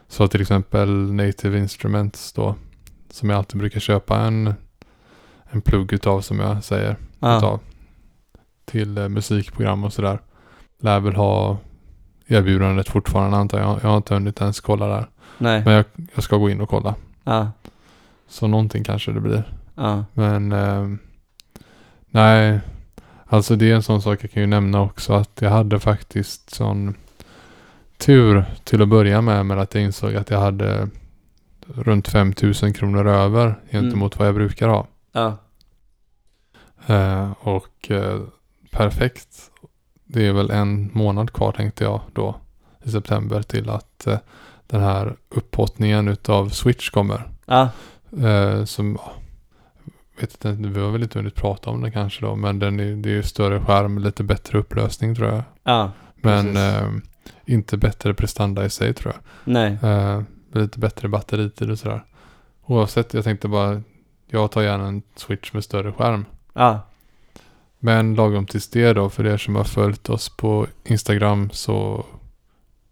Så till exempel Native Instruments då. Som jag alltid brukar köpa en, en plugg utav som jag säger. ja. Utav, till eh, musikprogram och sådär. Lär väl ha erbjudandet fortfarande antar jag. Jag har inte hunnit ens kolla där. nej, Men jag, jag ska gå in och kolla. ja, Så någonting kanske det blir. ja, Men ehm, nej, alltså det är en sån sak jag kan ju nämna också att jag hade faktiskt sån tur till att börja med med att jag insåg att jag hade runt 5000 kronor över gentemot vad jag brukar ha. ja, Eh, och eh, perfekt. Det är väl en månad kvar tänkte jag då i september till att eh, den här upphottningen utav Switch kommer. ja, Eh, som, vet inte, vi har väl inte hunnit prata om det kanske då, men den är, det är ju större skärm, lite bättre upplösning tror jag. ja, Men eh, inte bättre prestanda i sig tror jag. nej, Eh, lite bättre batteritid och sådär. Oavsett, jag tänkte bara, jag tar gärna en switch med större skärm. ja, Men lagom tills det då, för er som har följt oss på Instagram så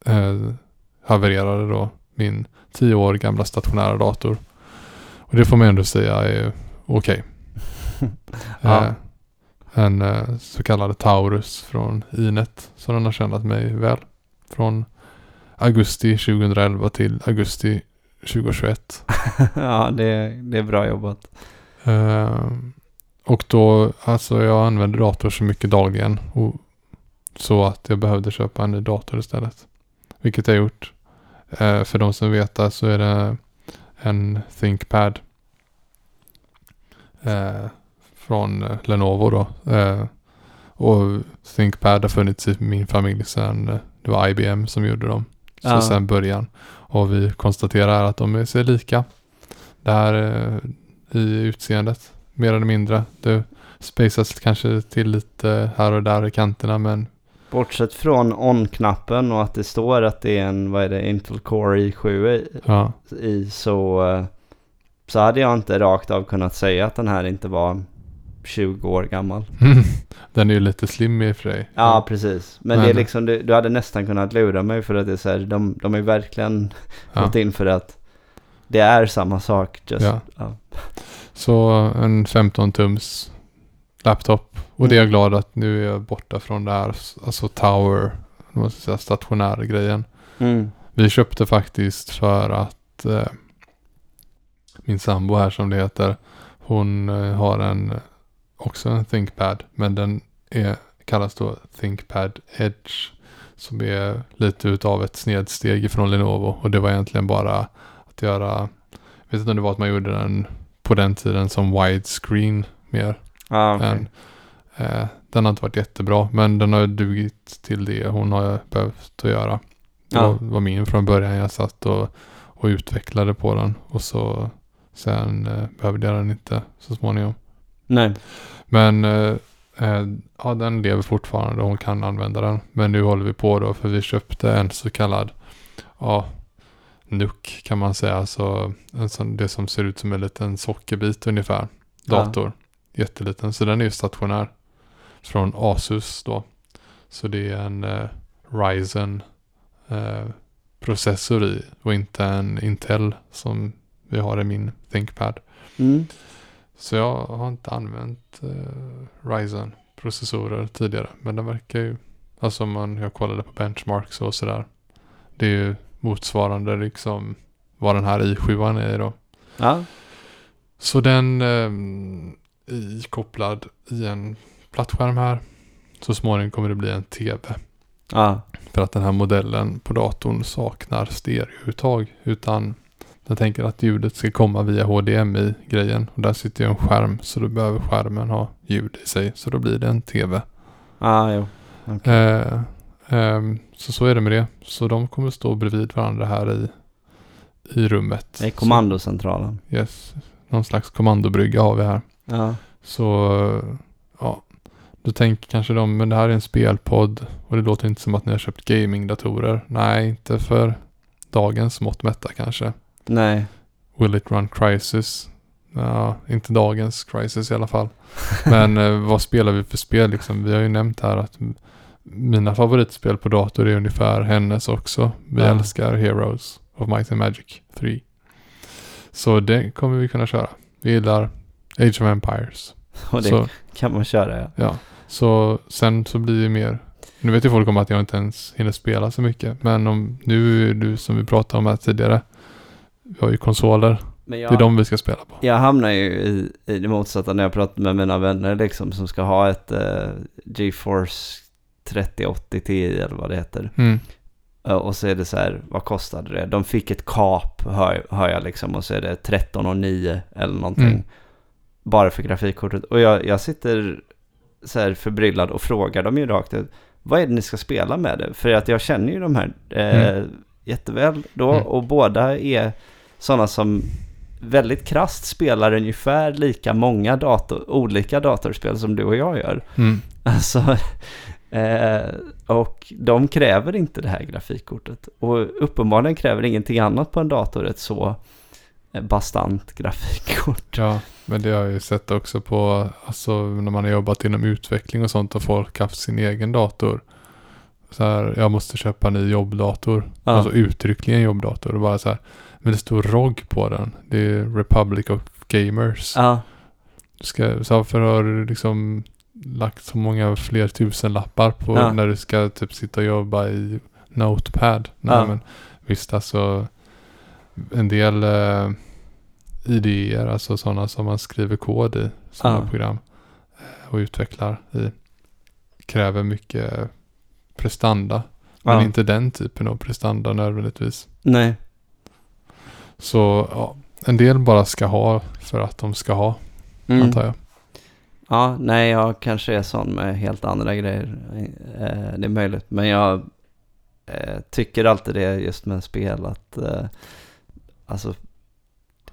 eh, havererade då min tio år gamla stationära dator. Och det får man ändå säga är okej. Ja. eh, en eh, så kallad Taurus från Inet. Så den har tjänat mig väl. Från augusti 2011 till augusti 2021. ja, det, det är bra jobbat. Eh, och då, alltså jag använder dator så mycket dagligen. Och, så att jag behövde köpa en ny dator istället. Vilket jag gjort. Eh, för de som vet det så är det en ThinkPad. Eh, från Lenovo då. Eh, och ThinkPad har funnits i min familj sedan det var IBM som gjorde dem. Så Ja. sen början. Och vi konstaterar att de är- ser lika. Det här eh, i utseendet. Mer eller mindre. Det spacas kanske till lite här och där i kanterna men Bortsett från on-knappen och att det står att det är en, vad är det, Intel Core i7 i, Ja. i så, eh, så hade jag inte rakt av kunnat säga att den här inte var 20 år gammal. Den är ju lite slim i och för sig. Ja, precis. Men, det är Men- liksom, du, du hade nästan kunnat lura mig för att det är så här, de, de är verkligen Ja. gått in för att det är samma sak. Just, Ja. ja. Så en 15 tums laptop. Och det är jag glad att nu är jag borta från det här, alltså tower, ska säga, stationära grejen. Mm. Vi köpte faktiskt för att eh, min sambo här som det heter, hon eh, har en, också en ThinkPad, men den är, kallas då ThinkPad Edge, som är lite utav ett snedsteg från Lenovo. Och det var egentligen bara att göra, jag vet inte om det var att man gjorde den på den tiden som widescreen mer. Ja, okej. än, eh, den har inte varit jättebra, men den har dugit till det hon har behövt att göra. Det var, var min från början. Jag satt och, och utvecklade på den. Och så sen eh, behövde jag den inte så småningom. Nej. Men eh, eh, ja, den lever fortfarande och hon kan använda den. Men nu håller vi på då för vi köpte en så kallad ja, NUC kan man säga. Alltså sån, det som ser ut som en liten sockerbit ungefär. Ja. Dator. Jätteliten. Så den är ju stationär. Från Asus då. Så det är en eh, Ryzen eh, processor i och inte en Intel som vi har i min ThinkPad. Mm. Så jag har inte använt eh, Ryzen processorer tidigare. Men den verkar ju, alltså om man, jag kollade på benchmarks och sådär. Det är ju motsvarande liksom vad den här i7 är då. Ja. Så den eh, kopplad i en plattskärm här. Så småningom kommer det bli en tv. Ja. För att den här modellen på datorn saknar stereouttag. Utan den tänker att ljudet ska komma via HDMI-grejen. Och där sitter ju en skärm. Så då behöver skärmen ha ljud i sig. Så då blir det en tv. Ja, jo. Okej. Eh, ehm, så så är det med det. Så de kommer stå bredvid varandra här i, i rummet. Det är kommandocentralen. Så, yes. Någon slags kommandobrygga har vi här. Ja. Så ja, då tänker kanske de, men det här är en spelpodd och det låter inte som att ni har köpt gamingdatorer. Nej, inte för dagens mått mätta kanske. Nej. Will it run crisis? Ja, inte dagens crisis i alla fall. Men eh, vad spelar vi för spel liksom? Vi har ju nämnt här att mina favoritspel på dator är ungefär hennes också. Vi Ja. älskar Heroes of Might and Magic 3. Så det kommer vi kunna köra. Vi gillar Age of Empires. Och det Så kan man köra ja. Ja, så sen så blir det mer. Nu vet ju folk om att jag inte ens hinner spela så mycket. Men om nu är du som vi pratade om här tidigare. Vi har ju konsoler. Men Det är de vi ska spela på. Jag hamnar ju i, i det motsatta när jag pratar med mina vänner liksom som ska ha ett eh, GeForce 3080 Ti eller vad det heter. Mm. Och så är det så här, vad kostade det? De fick ett kap, hör, hör jag liksom, och så är det 13 och 9 eller någonting. Mm. Bara för grafikkortet. Och jag, jag sitter så här förbryllad och frågar dem ju rakt ut, vad är det ni ska spela med det? För att jag känner ju de här eh, Mm. jätteväl då, Mm. och båda är sådana som väldigt krasst spelar ungefär lika många dator, olika datorspel som du och jag gör. Mm. Alltså, eh, och de kräver inte det här grafikkortet. Och uppenbarligen kräver ingenting annat på en dator ett så eh, bastant grafikkort. Ja, men det har jag ju sett också på, alltså när man har jobbat inom utveckling och sånt och folk haft sin egen dator. Så här, jag måste köpa en ny jobbdator. Ja. Alltså uttryckligen jobbdator. Och bara så här, men det står ROG på den. Det är Republic of Gamers. Ja, Du ska, så har du liksom lagt så många fler tusen lappar på Ja. när du ska typ sitta och jobba i Notepad? Nej, Ja. men visst alltså en del eh, idéer, alltså sådana som man skriver kod i, sådana Ja. program eh, och utvecklar i, kräver mycket prestanda. Men inte den typen av prestanda nödvändigtvis. nej. Så ja, en del bara ska ha för att de ska ha, Mm. antar jag. Ja, nej, jag kanske är sån med helt andra grejer. Eh, det är möjligt. Men jag eh, tycker alltid det just med spel att eh, alltså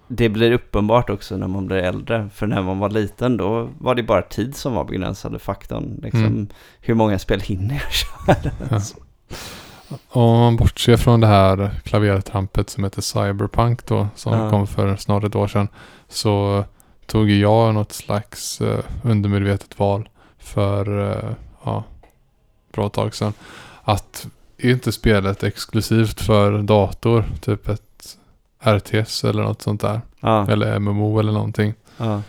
det blir uppenbart också när man blir äldre. För när man var liten då var det bara tid som var begränsade faktorn. Liksom, Mm. Hur många spel hinner jag köra? Ja. Om man bortser från det här klavertrampet som heter Cyberpunk då, som Ja. kom för snart ett år sedan, så tog jag något slags eh, undermedvetet val för eh, ja, bra tag sedan. Att är inte spelet exklusivt för dator, typ ett RTS eller något sånt där, Ja, eller MMO eller någonting, ja,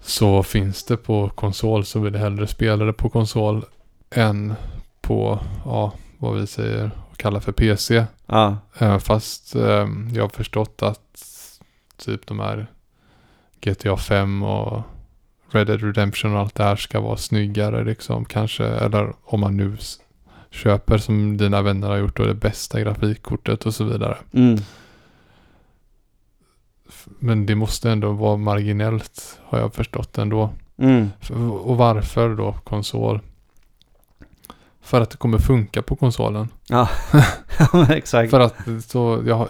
så finns det på konsol så vill jag hellre spela det på konsol än på, ja, vad vi säger och kallar för PC. ja, Eh, Fast eh, jag har förstått att typ de här GTA 5 och Red Dead Redemption och allt det här ska vara snyggare liksom kanske. Eller om man nu köper som dina vänner har gjort då det bästa grafikkortet och så vidare. mm, Men det måste ändå vara marginellt har jag förstått ändå. mm, Och varför då konsol? För att det kommer funka på konsolen. ja, exakt. För att så, jag har,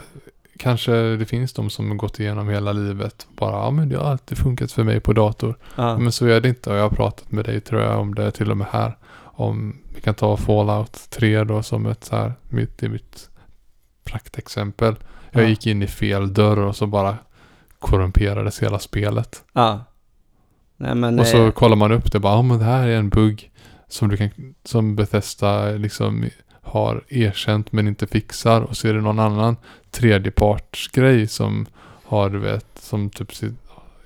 kanske det finns de som har gått igenom hela livet. Bara, ja men det har alltid funkat för mig på dator. Ja, Men så är det inte och jag har pratat med dig tror jag om det till och med här. Om vi kan ta Fallout 3 då som ett så här, mitt i mitt praktexempel. Jag Ja. gick in i fel dörr och så bara korrumperades hela spelet. ja. Nej men, Och så eh, kollar man upp det bara, ja men det här är en bugg som du kan, som Bethesda liksom har erkänt men inte fixar. Och så är det någon annan tredjepartsgrej som har, du vet, som typ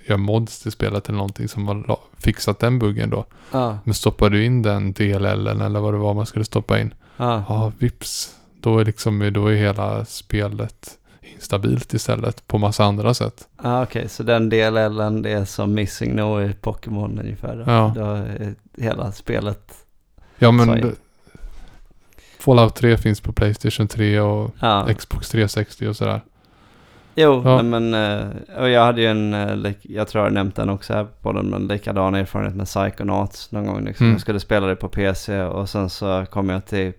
gör mods till spelet eller någonting som har fixat den buggen då. ja, Men stoppar du in den DLL eller vad det var man skulle stoppa in, ja, ja vips. Då är liksom, då är hela spelet instabilt istället på massa andra sätt. ja okej. Så den DLLen det är som Missing No i Pokémon ungefär. Ja. Då är hela spelet. Ja men Fallout 3 finns på Playstation 3 och Ja. Xbox 360 och sådär. Jo, Ja. men eh, och jag hade ju en, eh, jag tror jag nämnt den också här på den, men likadan erfarenhet med Psychonauts någon gång. Liksom. Mm. Jag skulle spela det på PC och sen så kom jag till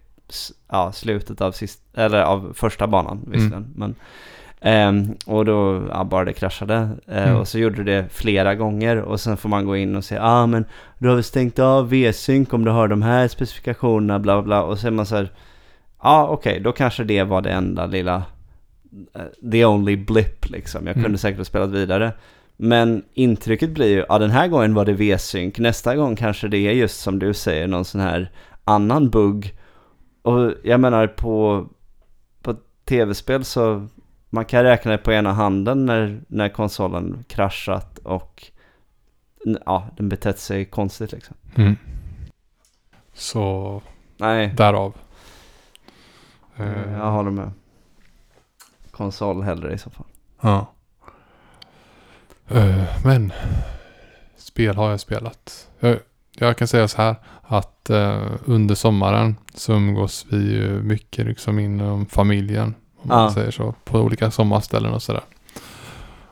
ja, slutet av, sist, eller av första banan visserligen. Men, ehm, och då ja, bara det kraschade. Eh, Mm. Och så gjorde det flera gånger och sen får man gå in och säga ah, men du har väl stängt av V-sync om du har de här specifikationerna bla bla. Och så är man så här, ja ah, okej, då kanske det var det enda lilla eh, the only blip liksom. Jag kunde Mm. säkert ha spelat vidare. Men intrycket blir ju, ja den här gången var det V-sync, nästa gång kanske det är just som du säger, någon sån här annan bugg. Och jag menar på, på tv-spel så man kan räkna det på ena handen när, när konsolen kraschat och ja, den betett sig konstigt liksom. Mm. Så Nej, därav. Jag håller med. Konsol hellre i så fall. Ja. Eh, men spel har jag spelat. Jag, kan säga så här att eh, under sommaren så umgås vi ju mycket liksom inom familjen. Om man Ja. säger så. På olika sommarställen och sådär.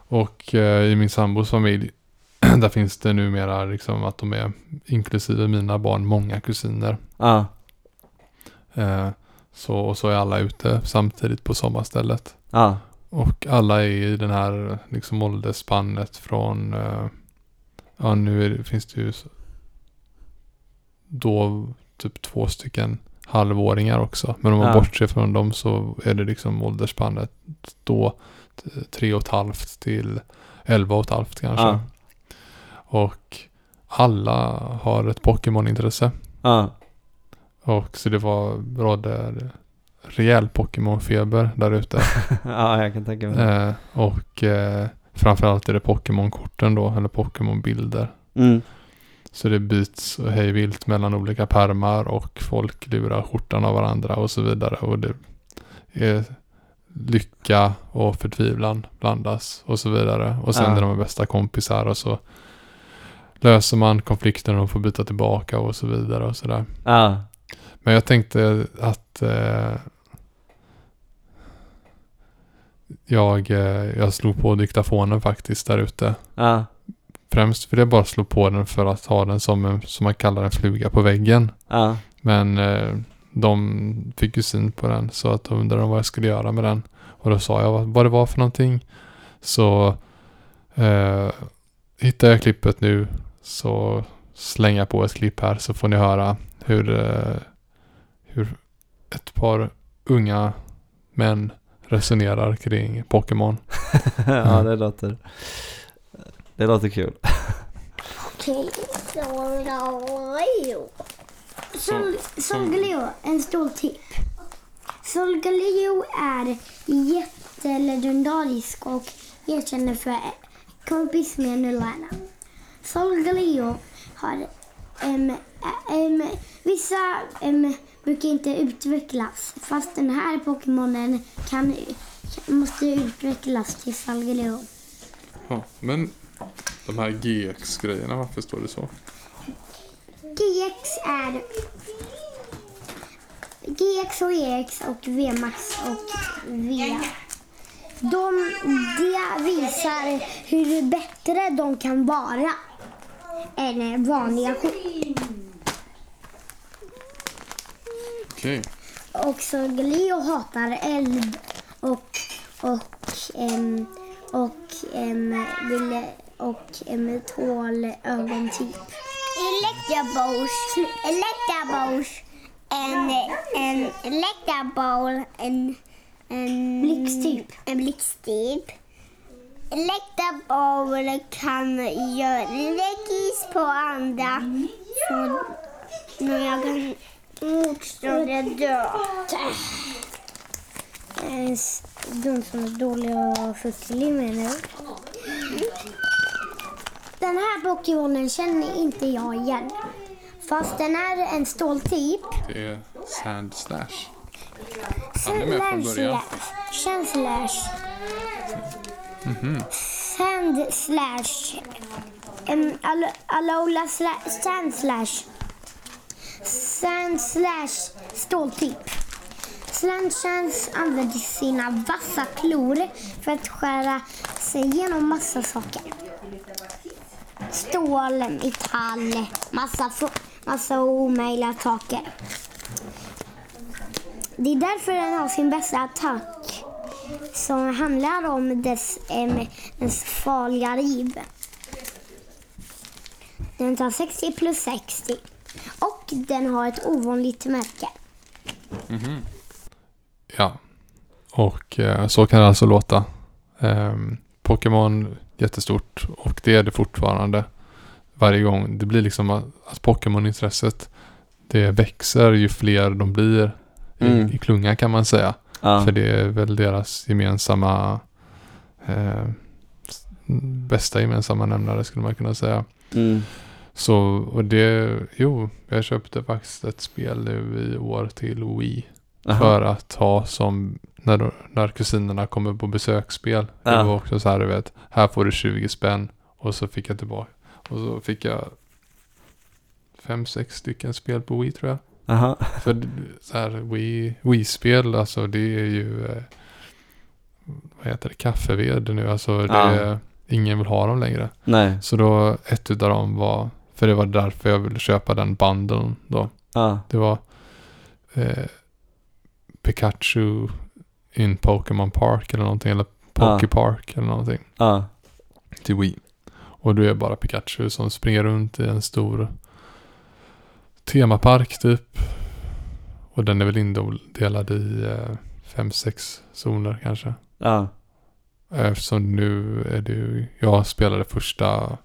Och eh, i min sambos familj där finns det numera liksom att de är inklusive mina barn många kusiner. Ja, Eh, så, och så är alla ute samtidigt på sommarstället. ja, Och alla är i den här liksom åldersspannet från, eh, ja nu är finns det ju då typ två stycken halvåringar också. Men om man Ja. bortser från dem så är det liksom åldersspannet då tre och ett halvt till elva och ett halvt kanske. ja, Och alla har ett Pokémon-intresse. ja, Och så det var rådde rejäl Pokémon-feber där ute. ja, jag kan tänka mig. Eh, och eh, framförallt är det Pokémon-korten då, eller Pokémon-bilder. Mm. Så det byts hej vilt mellan olika pärmar och folk lurar skjortan av varandra och så vidare. Och det är lycka och förtvivlan blandas och så vidare. Och sen Ja. är de bästa kompisar och så löser man konflikten och får byta tillbaka och så vidare och sådär. Ja, Men jag tänkte att eh, jag, eh, jag slog på diktafonen faktiskt där ute. ja, Främst vill jag bara slå på den för att ha den som, en, som man kallar en fluga på väggen. ja, Men eh, de fick ju syn på den så att de undrade vad jag skulle göra med den. Och då sa jag vad, vad det var för någonting. Så eh, hittar jag klippet nu så slänger jag på ett klipp här så får ni höra hur, eh, hur ett par unga män resonerar kring Pokémon. ja, det låter, det låter kul. Okej, Solgaleo. Sol, Solgaleo, en ståltyp. Solgaleo är jättelegendarisk och erkänd för kompis med Nulana. Solgaleo har em, em, vissa em, brukar inte utvecklas fast den här Pokémonen kan, måste utvecklas till Solgaleo. Ja, men de här GX-grejerna, varför står det så? GX är GX och EX och VMAX och V. De, de visar hur bättre de kan vara än vanliga skydd. Okej. Och så Leo hatar eld och, och, em, och, em, vill, och ögontyp. Electabouche. Electabouche. En, en Electabowl. En, en Blixttyp. En blixttyp. Electabowl kan göra läckis på andra. Så när jag kan motståndet dö. Eh, De som är dåliga och fuskliga menar du? Den här Pokémonen känner inte jag igen. Fast den är en ståltyp. Det är Sand Slash. Han är med från Slash, början. Sand slash. Sand slash. Um, Al- Alola slash. Sand slash. Sand slash ståltyp. Slash använder sina vassa klor för att skära sig igenom massa saker. Stål, metall, massa, massa omöjliga saker. Det är därför den har sin bästa attack som handlar om dess, em, dess farliga riv. Den tar 60 plus 60 och den har ett ovanligt märke. Mhm. Ja. Och eh, så kan det alltså låta. Eh, Pokémon jättestort och det är det fortfarande. Varje gång. Det blir liksom att, att Pokémon-intresset det växer ju fler de blir i, Mm. i klungan kan man säga. Ja. För det är väl deras gemensamma eh, bästa gemensamma nämnare skulle man kunna säga. Mm. Så, och det, jo, jag köpte faktiskt ett spel nu i år till Wii. Aha. För att ha som när, när kusinerna kommer på besöksspel. Det Ja. var också så här, du vet, här får du 20 spänn. Och så fick jag tillbaka. Och så fick jag fem, sex stycken spel på Wii tror jag. Aha. För det- så här, Wii, Wii-spel, alltså det är ju, eh, vad heter det, kaffeved nu. Alltså det Ja. är, ingen vill ha dem längre. Nej. Så då, ett utav dem var, för det var därför jag ville köpa den bundlen då. Ja. Det var eh, Pikachu in Pokémon Park eller någonting. Eller Poké Park eller någonting. Ja. Till Wii. Och då är bara Pikachu som springer runt i en stor temapark typ. Och den är väl indelad i eh, fem, sex zoner kanske. Ja. Eftersom nu är det ju, jag spelade första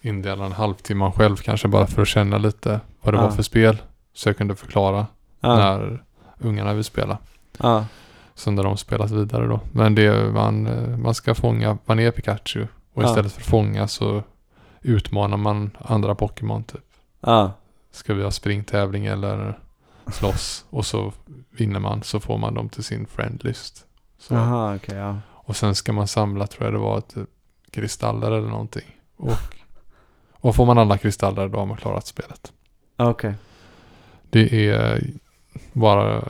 indelaren halvtimman själv kanske bara för att känna lite vad det Ja. var för spel. Så jag kunde förklara Ja. när ungarna vill spela. Ja. Sen när de spelat vidare då. Men det är, man, eh, man ska fånga, man är Pikachu. Och Ja. istället för att fånga så utmanar man andra Pokémon typ. Ja. Ska vi ha springtävling eller slåss? och så vinner man så får man dem till sin friendlist. Så. Jaha, okej, ja. Och sen ska man samla, tror jag det var, typ kristaller eller någonting. Och, och får man alla kristaller då har man klarat spelet. Okej. Det är bara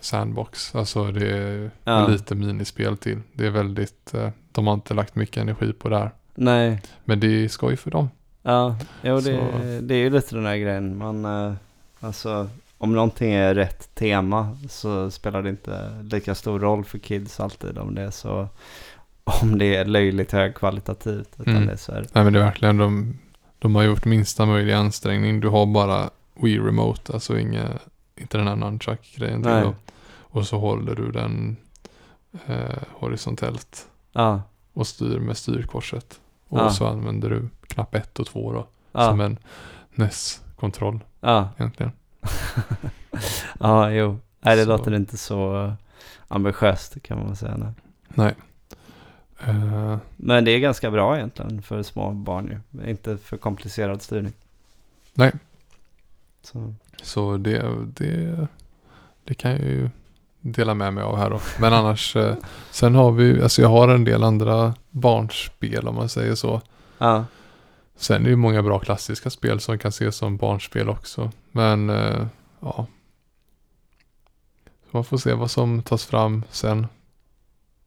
sandbox. Alltså det är Ja. lite minispel till. Det är väldigt, eh, de har inte lagt mycket energi på det här. Nej. Men det är skoj för dem. Ja, jo det, det är ju lite den här grejen. Man, eh, alltså, om någonting är rätt tema så spelar det inte lika stor roll för kids alltid om det är så om det är löjligt högkvalitativt. Utan Mm. det är så här, Nej men det är verkligen de, de har gjort minsta möjliga ansträngning. Du har bara Wii Remote, alltså inga, inte den här nunchuck-grejen till. Och så håller du den eh, horisontellt ja, och styr med styrkorset. Och Ja. så använder du knapp 1 och 2 då. ja, Som en NES-kontroll egentligen. ja, jo. Nej, det Så. låter inte så eh, ambitiöst kan man säga. Nej. Nej. Eh, Men det är ganska bra egentligen för små barn ju. Inte för komplicerad styrning. Nej. Så, så det, det, det kan jag ju dela med mig av här då. Men annars, eh, sen har vi, alltså jag har en del andra barnspel om man säger så. ja, Sen är det ju många bra klassiska spel som kan ses som barnspel också. Men eh, ja. Man får se vad som tas fram sen.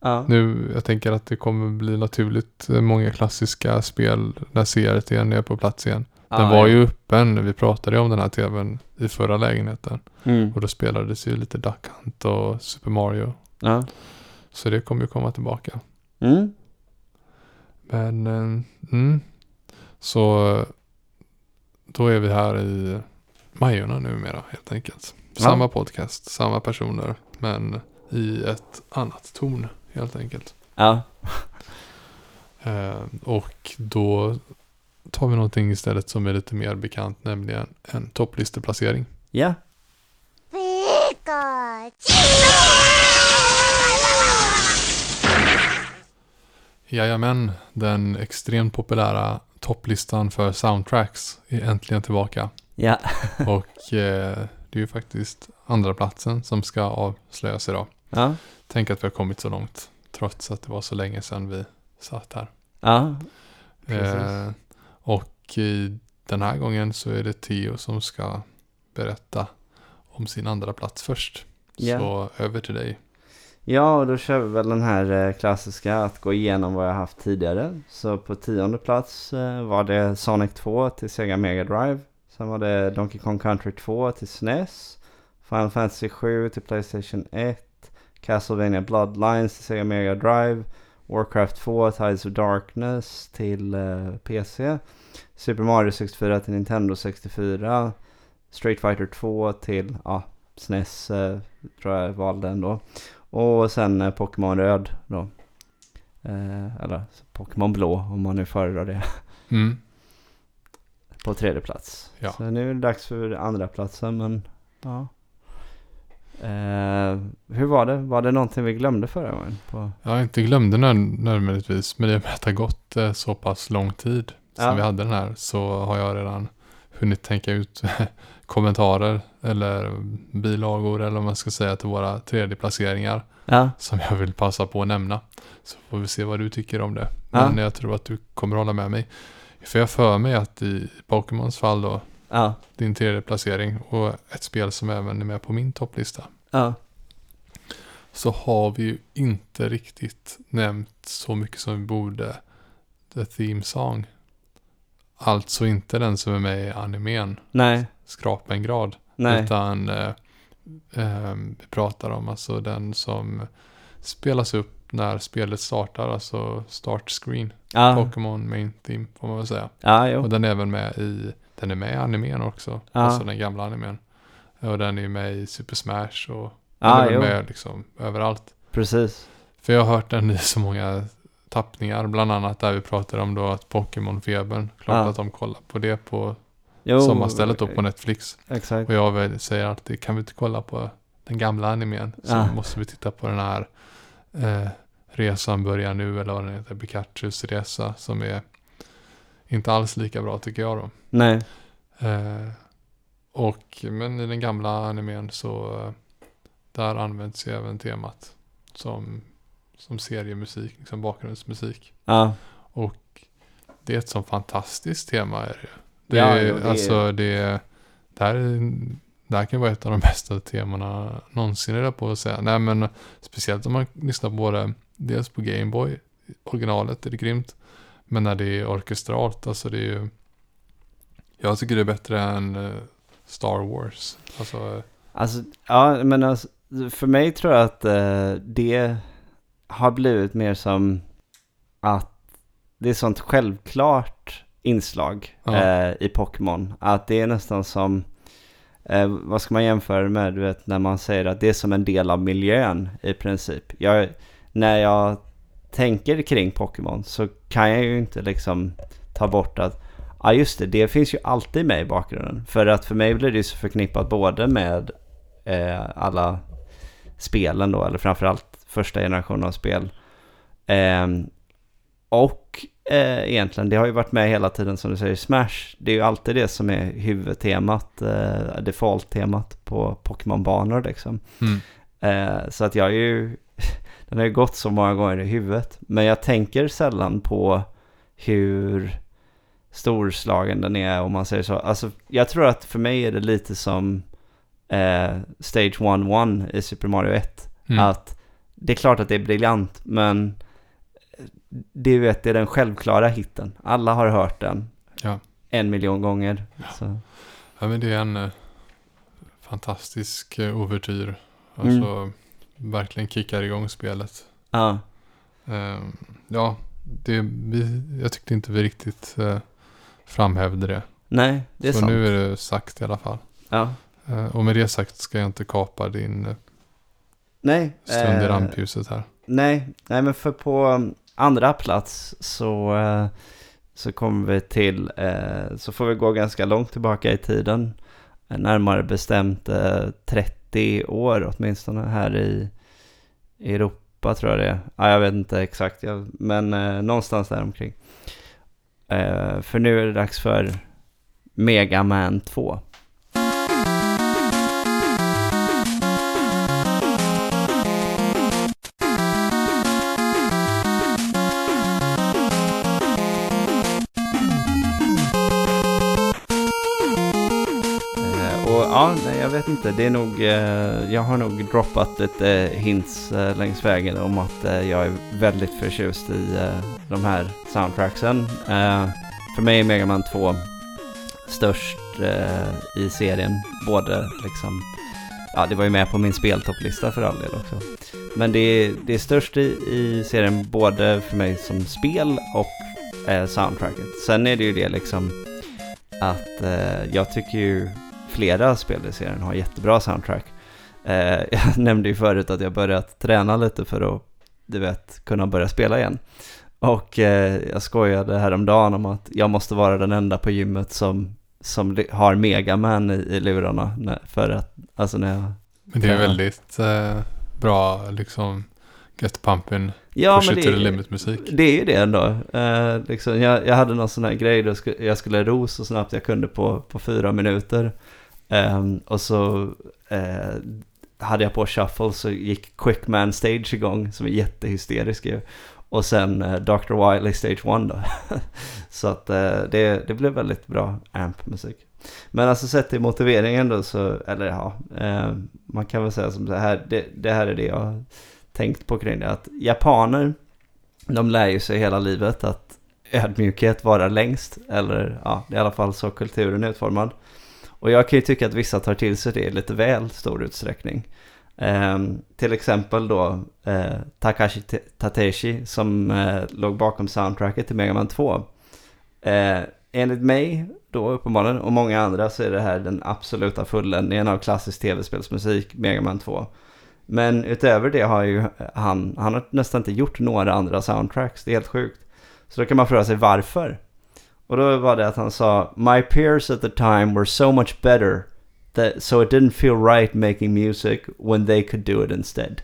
ja, Nu, jag tänker att det kommer bli naturligt eh, många klassiska spel när CRT'n är på plats igen. Den ja, var ja. ju öppen, vi pratade ju om den här tvn i förra lägenheten. Mm. Och då spelades ju lite Duck Hunt och Super Mario. Ja. Så det kommer ju komma tillbaka. Mm. Men, eh, mm. Så då är vi här i Majorna numera helt enkelt. Ja. Samma podcast, samma personer, men i ett annat ton helt enkelt. Ja. Eh, och då tar vi någonting istället som är lite mer bekant, nämligen en topplisteplacering. Ja. Jajamän, den extremt populära topplistan för soundtracks är äntligen tillbaka. Ja. Och eh, det är ju faktiskt andra platsen som ska avslöjas idag. Ja. Tänk att vi har kommit så långt, trots att det var så länge sedan vi satt här. Ja. Precis. Eh, och i den här gången så är det Theo som ska berätta om sin andra plats först. Ja. Så över till dig. Ja, och då kör vi väl den här eh, klassiska att gå igenom vad jag haft tidigare. Så på tionde plats eh, var det Sonic 2 till Sega Mega Drive. Sen var det Donkey Kong Country 2 till SNES. Final Fantasy 7 till Playstation 1. Castlevania Bloodlines till Sega Mega Drive. Warcraft 2 Tides of Darkness till eh, PC. Super Mario 64 till Nintendo 64. Street Fighter 2 till ja, SNES eh, tror jag valde ändå. Och sen eh, Pokémon Röd då. Eller Pokémon Blå om man nu föredrar det. Mm. På tredje plats. Ja. Så nu är det dags för andra platsen men ja. Eh, hur var det? Var det någonting vi glömde förra gången? På... Jag inte glömde nöd- nödvändigtvis, men i och med att det har gått eh, så pass lång tid sedan Ja. vi hade den här så har jag redan hunnit tänka ut kommentarer eller bilagor eller vad man ska säga till våra tredje placeringar Ja, som jag vill passa på att nämna. Så får vi se vad du tycker om det. Ja. Men jag tror att du kommer hålla med mig. För jag för mig att i Pokémons fall då, ja, din tredje placering och ett spel som även är med på min topplista. ja, Så har vi ju inte riktigt nämnt så mycket som vi borde The Theme Song. Alltså inte den som är med i animen, nej, Skrapa en grad. nej, Utan eh, eh, vi pratar om alltså den som spelas upp när spelet startar, alltså start screen. ja, Pokémon Main Theme får man väl säga. ja, jo, Och den är även med i, den är med i animen också. Ja. Alltså den gamla animen. Och den är med i Super Smash och den är jo, med liksom överallt. precis, För jag har hört den i så många tappningar, bland annat där vi pratade om då att Pokémon-febern, klart Ja. att de kollar på det på jo, sommarstället då på Netflix. exakt, Och jag säger alltid, kan vi inte kolla på den gamla animen? Så Ja. måste vi titta på den här eh, resan börjar nu, eller vad den heter, Pikachus resa, som är inte alls lika bra tycker jag då. nej, Eh, och, men i den gamla animen så eh, där används ju även temat som, som seriemusik, liksom bakgrundsmusik. ja, Och det är ett sånt fantastiskt tema är det. Det Ja, jo, det är- alltså det, det här, är- det här kan vara ett av de bästa temana någonsin är det på att säga. Nej men speciellt om man lyssnar på det dels på Gameboy, originalet är det grymt. Men när det är orkestralt, alltså det är ju Jag tycker det är bättre än eh, Star Wars. Alltså, Alltså, ja, men alltså, för mig tror jag att eh, det har blivit mer som att det är sånt självklart inslag Ja. eh, i Pokémon. Att det är nästan som, eh, vad ska man jämföra med, du vet, när man säger att det är som en del av miljön i princip. Jag, när jag tänker kring Pokémon så kan jag ju inte liksom ta bort att Ja just det, det finns ju alltid med i bakgrunden. För att för mig blir det ju så förknippat både med eh, alla spelen då, eller framförallt första generationen av spel. Ehm, och eh, egentligen, det har ju varit med hela tiden som du säger, Smash. Det är ju alltid det som är huvudtemat, eh, default-temat på Pokémon-banor liksom. mm. Eh, så att jag är ju, den har ju gått så många gånger i huvudet. Men jag tänker sällan på hur storslagen den är om man säger så. Alltså jag tror att för mig är det lite som eh, Stage 1-1 i Super Mario 1. Mm. Att det är klart att det är briljant men det, vet, det är den självklara hitten. Alla har hört den Ja. en miljon gånger. Så. Ja, men det är en eh, fantastisk uh, ouvertyr. Alltså, verkligen kickar igång spelet. Ja, Ehm, ja, det, vi, jag tyckte inte vi riktigt uh, framhävde det. nej det är Så sant. nu är det sagt i alla fall. Ja. Eh, och med det sagt ska jag inte kapa din uh, Nej. stund i rampljuset här. Nej, nej men för på um, andra plats så, så kommer vi till, så får vi gå ganska långt tillbaka i tiden. Närmare bestämt eh, 30 år åtminstone här i Europa tror jag det är. Ja, jag vet inte exakt, jag, men eh, någonstans där omkring. Eh, för nu är det dags för Mega Man 2. Inte. Det är nog, eh, jag har nog droppat lite eh, hints eh, längs vägen om att eh, jag är väldigt förtjust i eh, de här soundtracksen. Eh, för mig är Mega Man 2 störst eh, i serien. Både liksom, ja det var ju med på min speltopplista för all del också. Men det är, det är störst i, i serien både för mig som spel och eh, soundtracket. Sen är det ju det liksom att eh, jag tycker ju flera spel i serien har jättebra soundtrack. Eh, jag nämnde ju förut att jag börjat träna lite för att, du vet, kunna börja spela igen. Och eh, jag skojade häromdagen om att jag måste vara den enda på gymmet som, som har Megaman i, i lurarna. När, för att, alltså när jag... Men det är väldigt eh, bra liksom get pumping, Ja, push men det, to the limit musik. det är ju det ändå. Eh, liksom, jag, jag hade någon sån här grej då jag skulle ro så snabbt jag kunde på, på fyra minuter. Um, och så uh, hade jag på shuffle så gick Quickman Stage igång som är jättehysterisk ju. Och sen eh, uh, Dr. Wiley Stage 1 då. så att uh, det, det blev väldigt bra amp-musik. Men alltså sett till motiveringen då så, eller ja, eh, man kan väl säga som så här, det, det här är det jag tänkt på kring det. Att japaner, de lär ju sig hela livet att ödmjukhet varar längst. Eller ja, det är i alla fall så kulturen är utformad. Och jag kan ju tycka att vissa tar till sig det i lite väl stor utsträckning. Eh, till exempel då eh, Takashi Tateshi som eh, låg bakom soundtracket till Mega Man 2. Eh, enligt mig då uppenbarligen och många andra så är det här den absoluta fulländningen av klassisk tv-spelsmusik, Mega Man 2. Men utöver det har ju han, han har nästan inte gjort några andra soundtracks, det är helt sjukt. Så då kan man fråga sig varför. Och då var det att han sa My peers at the time were so much better that, so it didn't feel right making music when they could do it instead.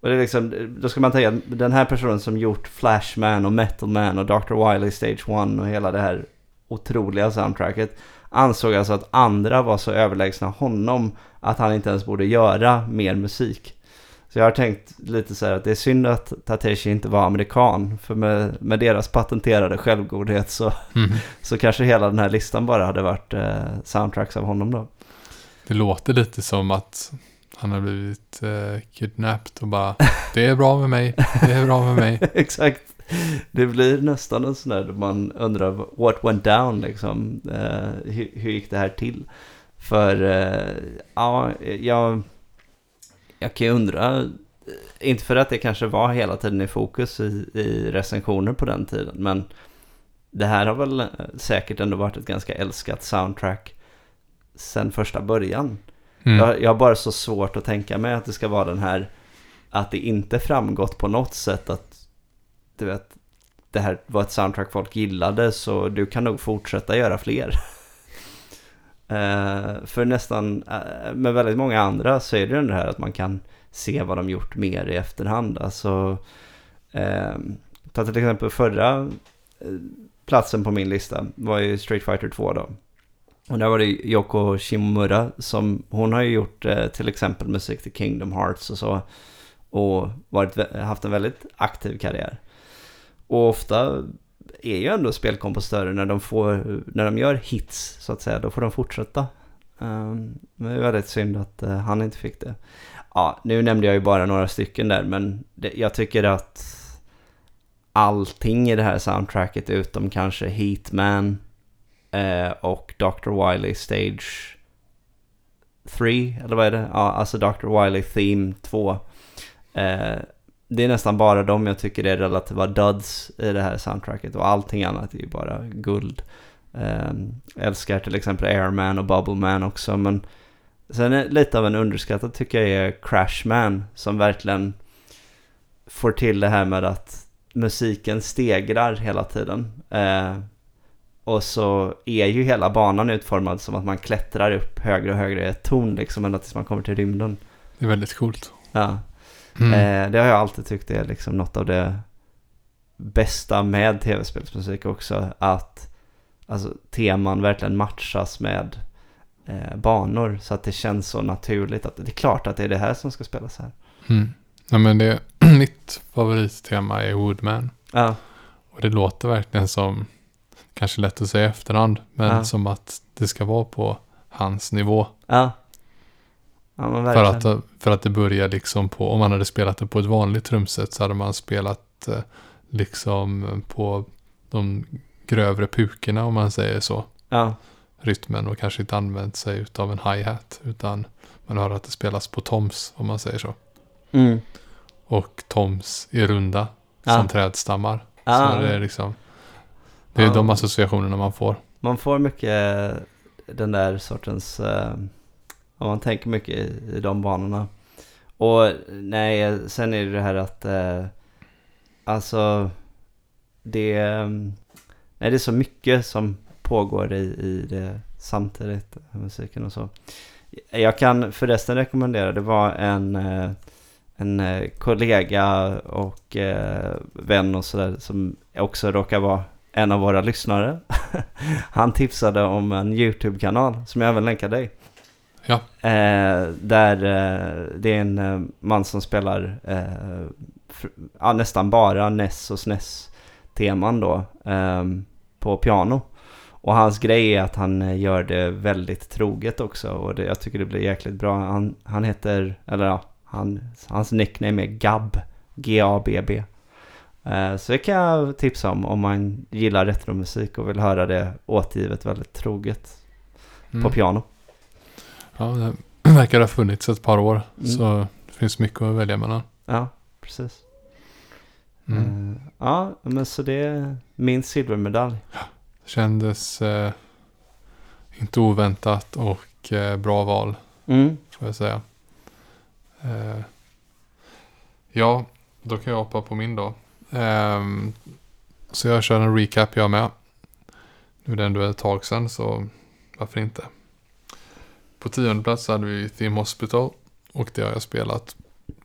Och det är liksom, då ska man tänka att den här personen som gjort Flashman och Metal Man och Dr. Wiley Stage 1 och hela det här otroliga soundtracket ansåg alltså att andra var så överlägsna honom att han inte ens borde göra mer musik. Så jag har tänkt lite så här att det är synd att Tateshi inte var amerikan. För med, med deras patenterade självgodhet så, Mm. så kanske hela den här listan bara hade varit eh, soundtracks av honom då. Det låter lite som att han har blivit eh, kidnapped och bara det är bra med mig, det är bra med mig. Exakt. Det blir nästan en sån där man undrar what went down liksom. Eh, hur, hur gick det här till? För, eh, ja, jag, jag kan ju undra, eh, inte för att det kanske var hela tiden i fokus i, i recensioner på den tiden, men det här har väl eh, säkert ändå varit ett ganska älskat soundtrack sen första början. Mm. Jag, jag har bara så svårt att tänka mig att det ska vara den här, att det inte framgått på något sätt att, du vet, det här var ett soundtrack folk gillade så du kan nog fortsätta göra fler. Eh, för nästan, eh, med väldigt många andra så är det den här att man kan se vad de gjort mer i efterhand. Alltså, ehm, ta till exempel förra eh, platsen på min lista var ju Street Fighter 2 då. Och där var det Yoko Shimomura som, hon har ju gjort till exempel musik till Kingdom Hearts och så. Och varit, haft en väldigt aktiv karriär. Och ofta är ju ändå spelkompositörer när de får, när de gör hits så att säga, då får de fortsätta. Um, men det är väldigt synd att uh, han inte fick det. Ja, nu nämnde jag ju bara några stycken där, men det, jag tycker att allting i det här soundtracket utom kanske Heatman uh, eh, och Dr. Wiley Stage 3, eller vad är det? Ja, alltså Dr. Wiley Theme 2. Uh, eh, det är nästan bara de jag tycker är relativa duds i det här soundtracket och allting annat är ju bara guld. Eh, älskar till exempel Airman och Bubbleman också men sen är lite av en underskattad tycker jag är Crashman som verkligen får till det här med att musiken stegrar hela tiden. Eh, och så är ju hela banan utformad som att man klättrar upp högre och högre i ett torn liksom ända tills man kommer till rymden. Det är väldigt coolt. Ja. Mm. Eh, det har jag alltid tyckt är liksom något av det bästa med tv-spelsmusik också. Att alltså, teman verkligen matchas med eh, banor så att det känns så naturligt. att Det är klart att det är det här som ska spelas här. Mm. Ja, men det, mitt favorittema är Woodman. Ja, Och det låter verkligen som, kanske lätt att säga i efterhand, men Ja. som att det ska vara på hans nivå. ja. Ja För att, för att det börjar liksom på, om man hade spelat det på ett vanligt trumset så hade man spelat eh, liksom på de grövre pukorna om man säger så. Ja, Rytmen och kanske inte använt sig av en hi-hat utan man hör att det spelas på toms om man säger så. mm. Och toms är runda Ja. som trädstammar. Ja. Så det är liksom det är de associationerna man får. Man får mycket den där sortens, eh, om man tänker mycket i, i de banorna. Och nej, sen är det det här att, eh, alltså, det, eh, nej, det är så mycket som pågår i, i det samtidigt, musiken och så. Jag kan förresten rekommendera, det var en, eh, en eh, kollega och vän och sådär som också råkar vara en av våra lyssnare. Han tipsade om en YouTube-kanal som jag även länkar dig. Ja. Eh, där eh, det är en eh, man som spelar ja, nästan bara NES och SNES-teman då eh, på piano. Och hans grej är att han gör det väldigt troget också och det, jag tycker det blir jäkligt bra. Han, han heter, eller ja, han, hans nickname är Gab, G-A-B-B. Eh, Så det kan jag tipsa om om man gillar retromusik och vill höra det återgivet väldigt troget på Mm. piano. Ja, det verkar ha funnits ett par år. Mm. Så det finns mycket att välja mellan. Ja, precis. Mm. Eh, Ja, men så det är min silvermedalj. Kändes eh, inte oväntat och eh, bra val Mm. får jag säga. Ja, då kan jag hoppa på min då. Ehm, så jag kör en recap jag med. Nu är det ändå ett tag sedan så varför inte. På tionde plats hade vi Theme Hospital och det har jag spelat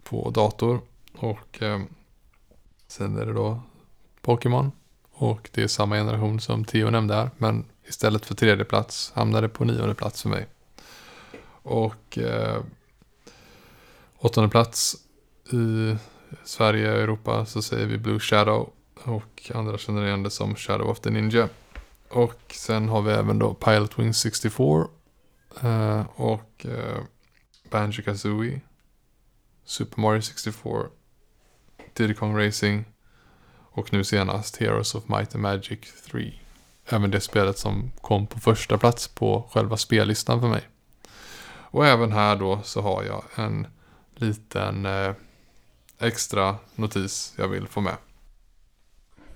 på dator. Och eh, sen är det då Pokémon. Och det är samma generation som Theo nämnde här. Men istället för tredje plats hamnade på nionde plats för mig. Och eh, åttonde plats i Sverige och Europa så säger vi Blue Shadow. Och andra känner igen det som Shadow of the Ninja. Och sen har vi även då Pilot Wings 64. Eh, och uh, Banjo Kazooie. Super Mario 64. Diddy Kong Racing. Och nu senast Heroes of Might and Magic 3. Även det spelet som kom på första plats på själva spellistan för mig. Och även här då så har jag en liten eh, extra notis jag vill få med.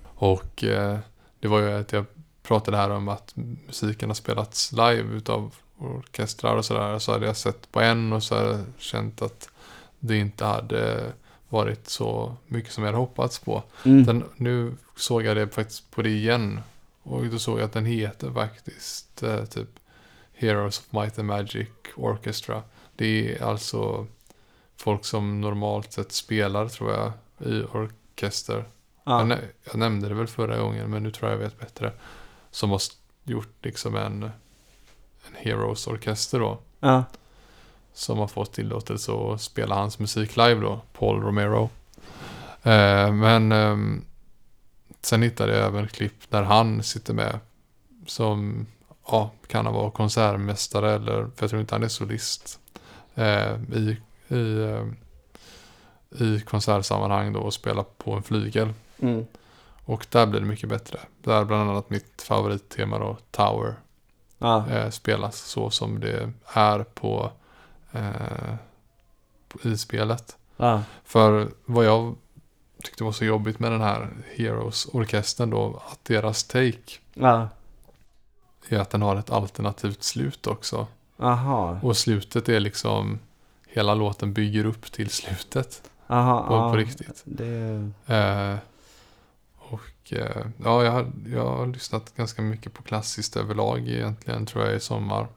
Och eh, det var ju att jag pratade här om att musiken har spelats live utav orkestrar och sådär. Så hade jag sett på en och så hade jag känt att det inte hade varit så mycket som jag hade hoppats på. Mm. Den, nu såg jag det faktiskt på det igen. Och då såg jag att den heter faktiskt eh, typ Heroes of Might and Magic Orchestra. Det är alltså folk som normalt sett spelar tror jag i orkester. Ja. Jag, jag nämnde det väl förra gången men nu tror jag jag vet bättre. Som har gjort liksom en, en Heroes orkester då. Ja. Som har fått tillåtelse att spela hans musik live då, Paul Romero. Eh, men ehm, sen hittade jag även klipp där han sitter med. Som ja, kan vara konsertmästare eller, för jag tror inte han är solist. Eh, I, i, eh, i konsertsammanhang då och spelar på en flygel. Mm. Och där blir det mycket bättre. Där bland annat mitt favorittema då, Tower, Ja. eh, spelas så som det är på, eh, på i spelet. Ja. För vad jag tyckte var så jobbigt med den här Heroes-orkestern då, att deras take Ja. är att den har ett alternativt slut också. Aha. Och slutet är liksom, hela låten bygger upp till slutet Aha. på, på riktigt. Det... Eh, och eh, ja, jag har, jag har lyssnat ganska mycket på klassiskt överlag egentligen tror jag i sommar.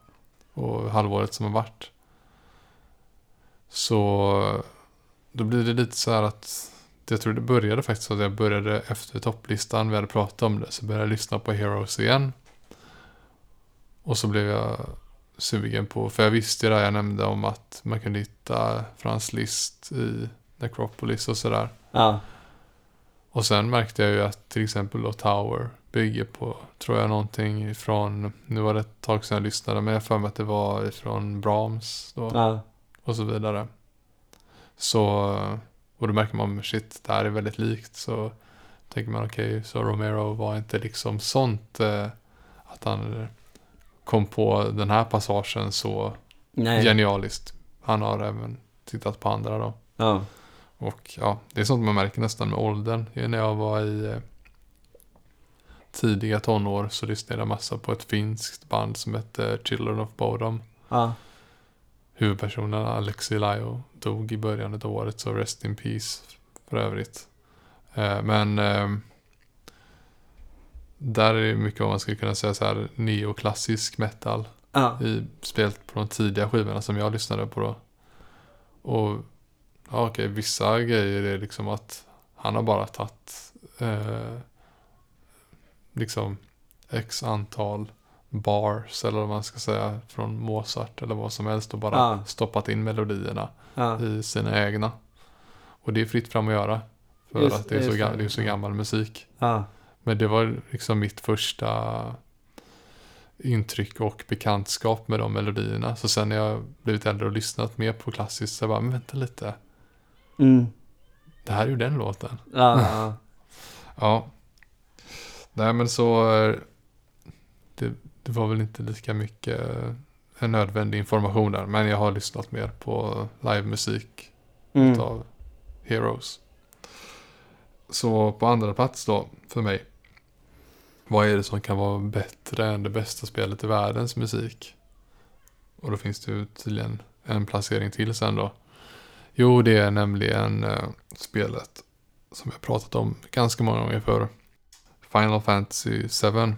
Och halvåret som har varit. Så eh, då blir det lite så här att jag tror det började faktiskt så att jag började efter topplistan, vi hade pratat om det, så började jag lyssna på Heroes igen. Och så blev jag sugen på, för jag visste ju det jag nämnde om att man kunde hitta Frans Liszt i Necropolis och sådär. Ja. Och sen märkte jag ju att till exempel då Tower bygger på, tror jag, någonting ifrån, nu var det ett tag sedan jag lyssnade, men jag för mig att det var ifrån Brahms då, Ja. och så vidare. Så, och då märker man, shit, det här är väldigt likt, så tänker man okej, så Romero var inte liksom sånt, eh, att han kom på den här passagen så Nej. genialiskt. Han har även tittat på andra då. Ja. Och ja, det är sånt man märker nästan med åldern. När jag var i eh, tidiga tonår så lyssnade jag massa på ett finskt band som hette Children of Bodom. Ja. Huvudpersonen Alexi Laio dog i början av året så rest in peace för övrigt. Eh, men eh, där är det mycket vad man skulle kunna säga så här neoklassisk metal Ja. i spelet på de tidiga skivorna som jag lyssnade på då. Och ja, okej, vissa grejer är liksom att han har bara tagit eh, liksom x antal bars eller vad man ska säga från Mozart eller vad som helst och bara Ja. stoppat in melodierna Ja. i sina egna. Och det är fritt fram att göra. För Just- att det är, så det är så gammal musik. Ja. Men det var liksom mitt första intryck och bekantskap med de melodierna. Så sen när jag blivit äldre och lyssnat mer på klassiskt så jag bara, men vänta lite. Mm. Det här är ju den låten. Ja. Ja. Ja. Nej men så, eh, det, det var väl inte lika mycket eh, nödvändig information där. Men jag har lyssnat mer på livemusik Mm. av Heroes. Så på andra plats då, för mig. Vad är det som kan vara bättre än det bästa spelet i världens musik? Och då finns det ju tydligen en placering till sen då. Jo, det är nämligen eh, spelet som jag pratat om ganska många gånger förr. Final Fantasy 7.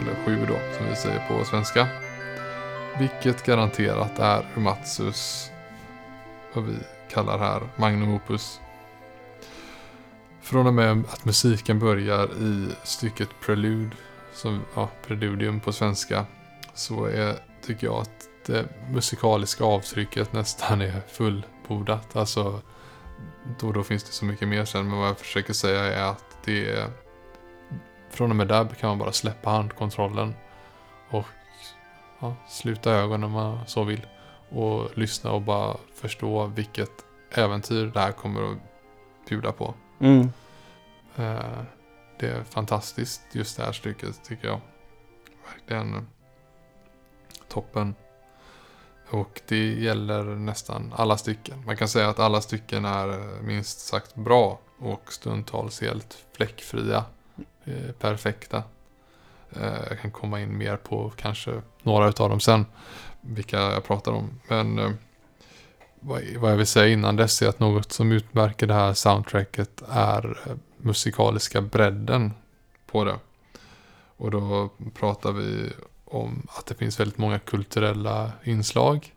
Eller sju då, som vi säger på svenska. Vilket garanterat är Umatsus, vad vi kallar här, Magnum Opus. Från och med att musiken börjar i stycket Prelude, som, ja, Preludium på svenska, så är, tycker jag att det musikaliska avtrycket nästan är fullbordat. Alltså, då, och då finns det så mycket mer sen, men vad jag försöker säga är att det är från och med där kan man bara släppa handkontrollen och ja, sluta ögonen om man så vill och lyssna och bara förstå vilket äventyr det här kommer att bjuda på. Mm. Eh, det är fantastiskt just det här stycket tycker jag. Verkligen toppen. Och det gäller nästan alla stycken. Man kan säga att alla stycken är minst sagt bra och stundtals helt fläckfria. Eh, perfekta. Eh, jag kan komma in mer på kanske några utav dem sen. Vilka jag pratar om. Men eh, vad, jag vill säga innan dess är att något som utmärker det här soundtracket är musikaliska bredden på det. Och då pratar vi om att det finns väldigt många kulturella inslag.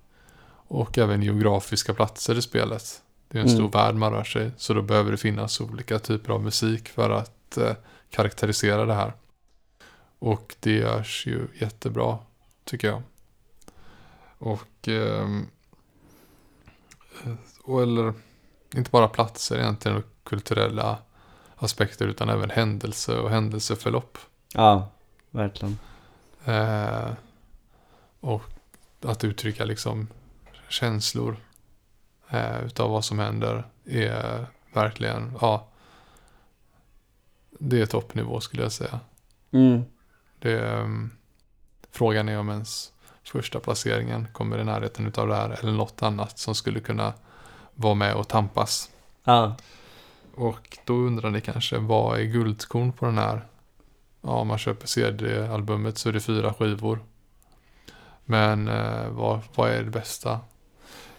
Och även geografiska platser i spelet. Det är en stor Mm. värld man rör sig. Så då behöver det finnas olika typer av musik för att eh, karaktärisera det här. Och det görs ju jättebra, tycker jag. Och, ehm, och eller, inte bara platser egentligen och kulturella aspekter utan även händelse och händelseförlopp. Ja, verkligen. Eh, och att uttrycka liksom känslor eh, utav vad som händer är verkligen, ja, det är toppnivå skulle jag säga. Mm. Det, ehm, frågan är om ens första placeringen kommer i närheten utav det här eller något annat som skulle kunna vara med och tampas. Ja, Och då undrar ni kanske, vad är guldkorn på den här? Ja, om man köper CD-albumet så är det fyra skivor. Men eh, vad, vad är det bästa?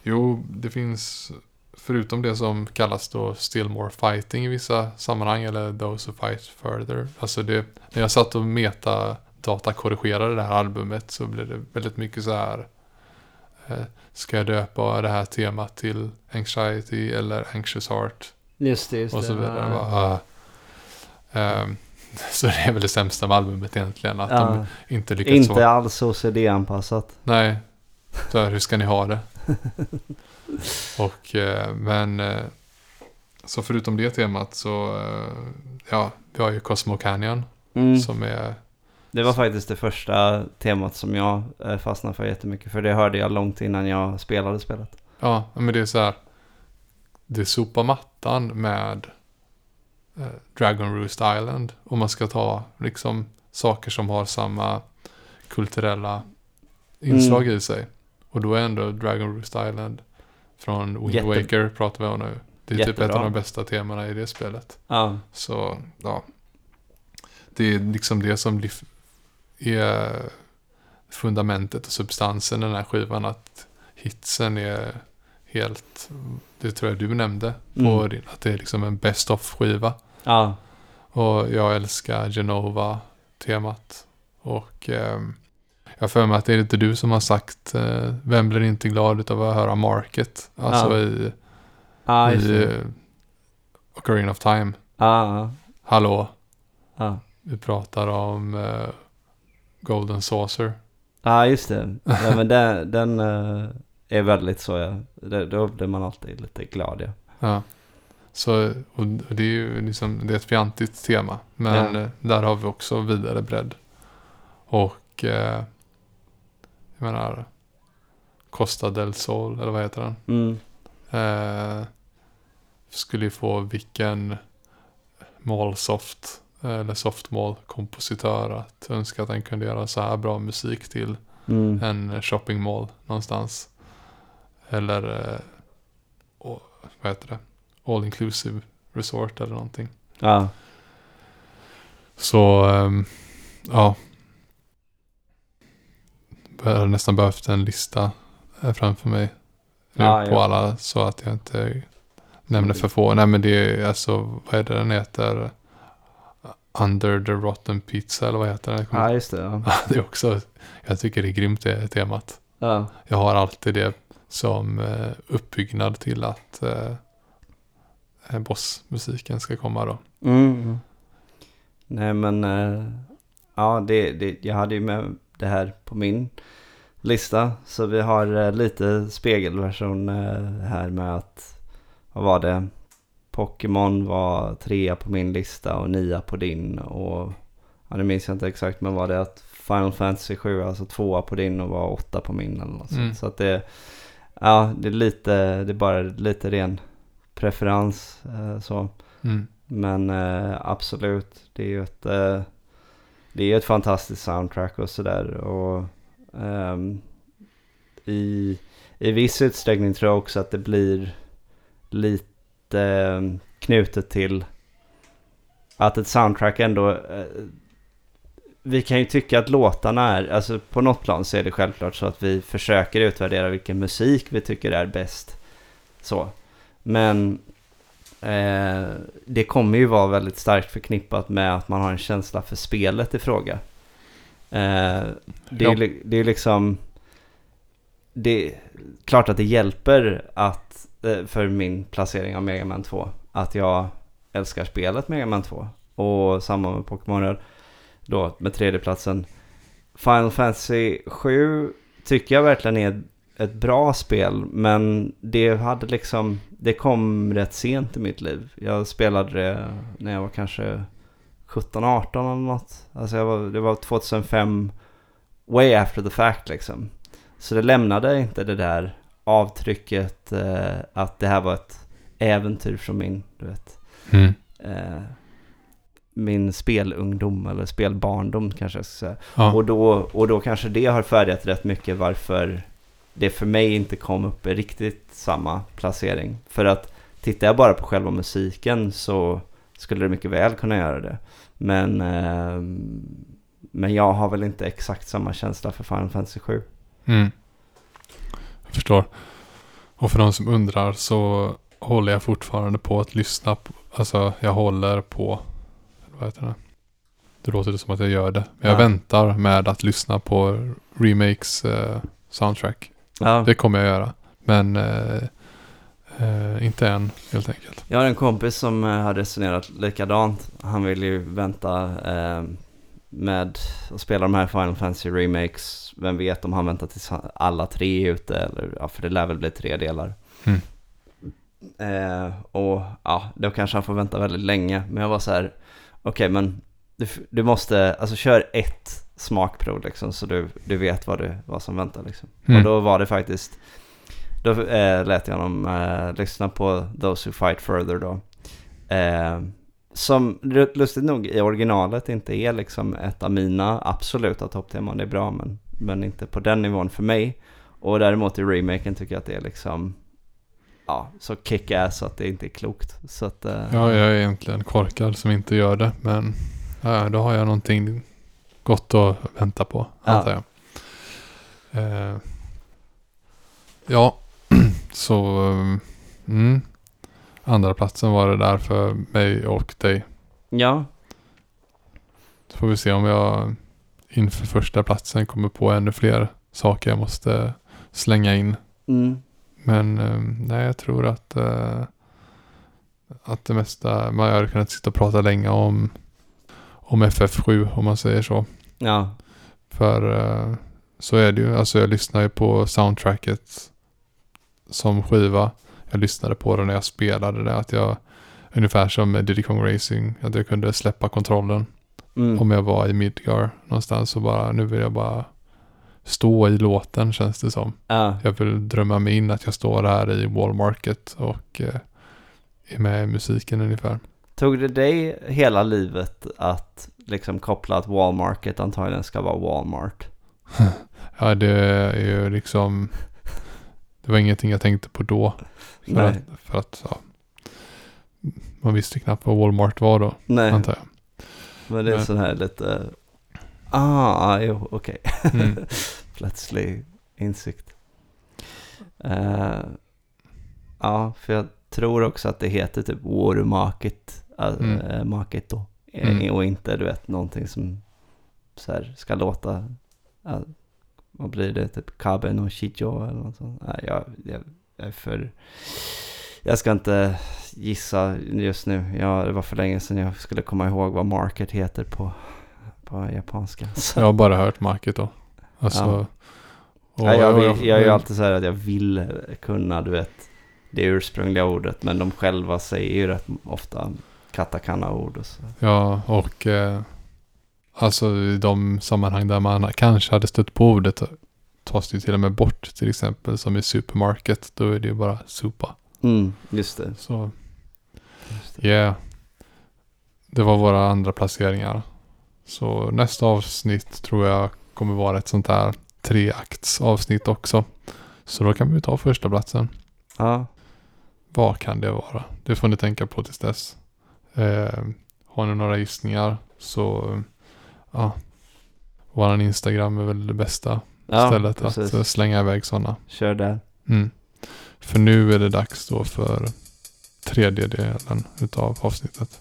Jo, det finns, förutom det som kallas då Still More Fighting i vissa sammanhang, eller Those Who Fight Further. Alltså det, när jag satt och meta datakorrigerade det här albumet så blev det väldigt mycket så här. Eh, ska jag döpa det här temat till Anxiety eller Anxious Heart? just det. Just Och så det. vidare. Ja. Bara, ah. Ehm, så det är väl det sämsta med albumet egentligen. Att Ja. de inte lyckats Inte vara... alls OCD-anpassat. Nej. Så här, hur ska ni ha det? Och eh, men eh, så förutom det temat så eh, ja, vi har ju Cosmo Canyon Mm. som är Det var faktiskt det första temat som jag fastnade för jättemycket. För det hörde jag långt innan jag spelade spelet. ja, men det är så här. Det sopar mattan med Dragon Roost Island om man ska ta liksom saker som har samma kulturella inslag Mm. i sig. Och då är ändå Dragon Roost Island från Wind Jätte- Waker pratar vi om nu. Det är typ ett Jättebra. av de bästa temana i det spelet. Ja, Så ja, det är liksom det som är fundamentet och substansen i den här skivan. Att hitsen är helt, det tror jag du nämnde, på Mm. din, att det är liksom en best of skiva. ja, Och jag älskar Genova-temat. Och ehm, jag för mig att det är inte du som har sagt eh, Vem blir inte glad av att höra Market? Alltså Ja. i, just i eh, Ocarina of Time. Ja, Hallå, ja. vi pratar om eh, Golden Saucer. Ja, just det. Ja, men den, den eh, är väldigt så, ja. Det, då blir man alltid lite glad, ja. Ja. Så, och det är ju liksom, det är ett fjantigt tema. Men Ja. eh, där har vi också vidare bredd. Och eh, jag menar Costa del Sol, eller vad heter den? Mm. Eh, skulle ju få vilken Malsoft eller Softmall kompositör att önska att den kunde göra så här bra musik till Mm. en shopping mall någonstans. Eller eh, vad heter det? All inclusive resort eller någonting. Ja, Så ehm, ja. Jag har nästan behövt en lista här framför mig. Ja, på ja. alla så att jag inte nämner för få. Nej men det är alltså, vad är det den heter? Under the Rotten Pizza eller vad heter det? Ja, just det. Ja. det är också, jag tycker det är grymt det temat. Ja. Jag har alltid det som eh, uppbyggnad till att eh, bossmusiken ska komma då. Mm. Nej men, eh, ja det, det, jag hade ju med det här på min lista. Så vi har eh, lite spegelversion eh, här med att, vad var det? Pokémon var trea på min lista och nia på din. Och ja, det minns jag inte exakt men var det att Final Fantasy 7 alltså tvåa på din och var åtta på min eller något Mm. Så att det, ja det är lite, det är bara lite ren preferens eh, så. Mm. Men eh, absolut, det är ju ett, eh, det är ju ett fantastiskt soundtrack och sådär. Och ehm, i, i viss utsträckning tror jag också att det blir lite ehm, knutet till att ett soundtrack ändå... Eh, vi kan ju tycka att låtarna är, alltså på något plan så är det självklart så att vi försöker utvärdera vilken musik vi tycker är bäst. Så. Men Eh, det kommer ju vara väldigt starkt förknippat med att man har en känsla för spelet i fråga. Eh, det, är, Ja. li- det är liksom... Det är klart att det hjälper att, eh, för min placering av Mega Man 2 att jag älskar spelet Mega Man 2. Och samma med Pokémon Röd. Då med tredjeplatsen. Final Fantasy 7 tycker jag verkligen är ett bra spel. Men det hade liksom, det kom rätt sent i mitt liv. Jag spelade det när jag var kanske 17-18 eller något. Alltså jag var, det var 2005, way after the fact liksom. Så det lämnade inte det där avtrycket eh, att det här var ett äventyr från min, du vet, Mm. eh, min spelungdom eller spelbarndom kanske jag ska säga. Ja. Och, då, och då kanske det har färgat rätt mycket varför det för mig inte kom upp i riktigt samma placering. För att tittar jag bara på själva musiken så skulle det mycket väl kunna göra det. Men, ehm, men jag har väl inte exakt samma känsla för Final Fantasy 7. Mm. Jag förstår. Och för de som undrar så håller jag fortfarande på att lyssna på, alltså jag håller på, vad heter det? Det låter som att jag gör det. Men jag Ja. väntar med att lyssna på remakes eh, soundtrack. Ja. Det kommer jag göra. Men eh, eh, inte än helt enkelt. Jag har en kompis som eh, har resonerat likadant. Han vill ju vänta eh, med att spela de här Final Fantasy Remakes. Vem vet om han väntar tills alla tre är ute eller ja, för det lär väl bli tre delar. Mm. Eh, och ja, då kanske han får vänta väldigt länge. Men jag var så här, okej men du, du måste, alltså kör ett smakprov liksom så du, du vet vad, du, vad som väntar liksom. Mm. Och då var det faktiskt, då eh, lät jag honom eh, lyssna på Those Who Fight Further då. Eh, som lu- lustigt nog i originalet inte är liksom ett av mina absoluta toppteman. Det är bra men, men inte på den nivån för mig. Och däremot i remaken tycker jag att det är liksom ja, så kick-ass att det inte är klokt. Så att, eh, Ja, jag är egentligen korkad som inte gör det. Men ja, då har jag någonting gott att vänta på, Ja. antar jag. Eh, ja, så mm, andra platsen var det där för mig och dig. ja, Så får vi se om jag inför första platsen kommer på ännu fler saker jag måste slänga in. mm, Men eh, nej, jag tror att, eh, att det mesta, man har kunnat sitta och prata länge om, om FF7 om man säger så. ja, För eh, så är det ju, alltså jag lyssnar ju på soundtracket som skiva. Jag lyssnade på det när jag spelade det, att jag ungefär som med Diddy Kong Racing, att jag kunde släppa kontrollen. mm, Om jag var i Midgar någonstans så bara, nu vill jag bara stå i låten känns det som. ja, Jag vill drömma mig in att jag står här i Wallmarket och eh, är med i musiken ungefär. Tog det dig hela livet att liksom koppla att Walmarket antagligen ska vara Walmart? Ja, det är ju liksom, det var ingenting jag tänkte på då. För Nej. att, för att ja, man visste knappt vad Walmart var då, Nej, antar jag. men det är Nej. sån här lite... Ah, jo, okej. Mm. Plötslig insikt. Eh, ja, för jag tror också att det heter typ Water Market, uh, Mm. Market då, Eh, Mm. Och inte du vet någonting som så här, ska låta, ja, vad blir det, typ Kaben och Shijo eller något sånt. Nej, jag, jag, jag är för, jag ska inte gissa just nu. Jag, det var för länge sedan jag skulle komma ihåg vad market heter på, på japanska. Så, Jag har bara hört market då. Alltså, och, ja, jag, vill, jag är ju alltid så här att jag vill kunna, du vet, det ursprungliga ordet. Men de själva säger ju rätt ofta katakana-ord och så. Ja, och eh, alltså i de sammanhang där man kanske hade stött på ordet tas det ju till och med bort. Till exempel som i supermarket. Då är det ju bara supa. Mm, just det. Så Just det. yeah. Det var våra andra placeringar. Så nästa avsnitt tror jag kommer vara ett sånt här treakts avsnitt också. Så då kan vi ta första platsen. Ja, Vad kan det vara? Det får ni tänka på tills dess. Eh, har ni några gissningar så ja. Våran Instagram är väl det bästa ja stället precis. att eh, slänga iväg sådana. Kör där. Mm. För nu är det dags då för tredje delen utav avsnittet.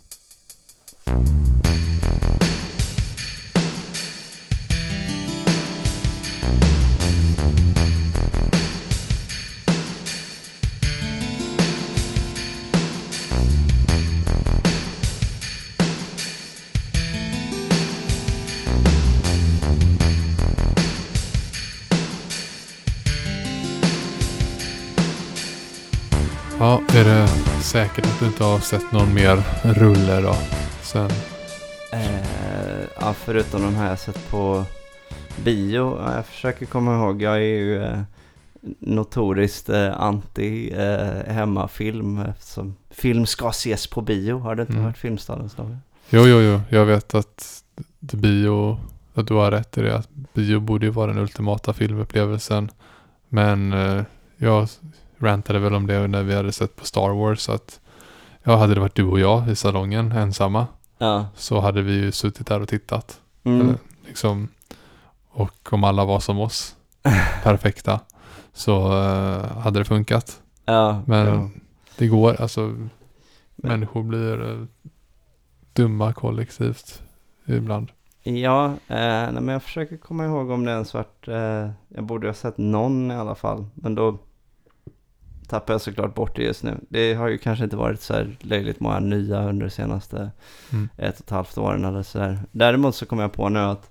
Är det säkert att du inte har sett någon mer rulle då? Sen, Eh, ja, förutom de här jag sett på bio. Ja, jag försöker komma ihåg. Jag är ju eh, notoriskt eh, anti eh, hemmafilm. Eftersom film ska ses på bio. Har du inte Mm. hört Filmstadens dag? jo, jo, jo. Jag vet att bio, att du har rätt i det. Att bio borde ju vara den ultimata filmupplevelsen. Men eh, jag rantade väl om det när vi hade sett på Star Wars. Att ja, hade det varit du och jag i salongen ensamma. Ja. Så hade vi ju suttit där och tittat. Mm. Eller, liksom, och om alla var som oss, perfekta, så eh, hade det funkat. ja, Men ja. det går, alltså människor blir eh, dumma kollektivt ibland. Ja, eh, nej, men jag försöker komma ihåg om det ens varit, eh, jag borde ha sett någon i alla fall, men då tappar jag såklart bort det just nu. Det har ju kanske inte varit så här löjligt många nya under de senaste Mm. ett och ett halvt åren eller sådär. Däremot så kom jag på nu att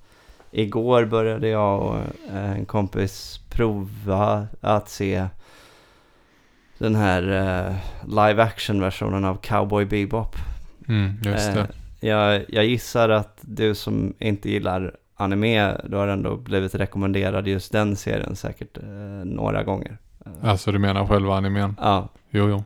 igår började jag och eh, en kompis prova att se den här eh, live action versionen av Cowboy Bebop. Mm, just det. Eh, jag, jag gissar att du som inte gillar anime, du har ändå blivit rekommenderad just den serien säkert eh, några gånger. Eh, Alltså du menar själva animen? Ja, Jo, jo.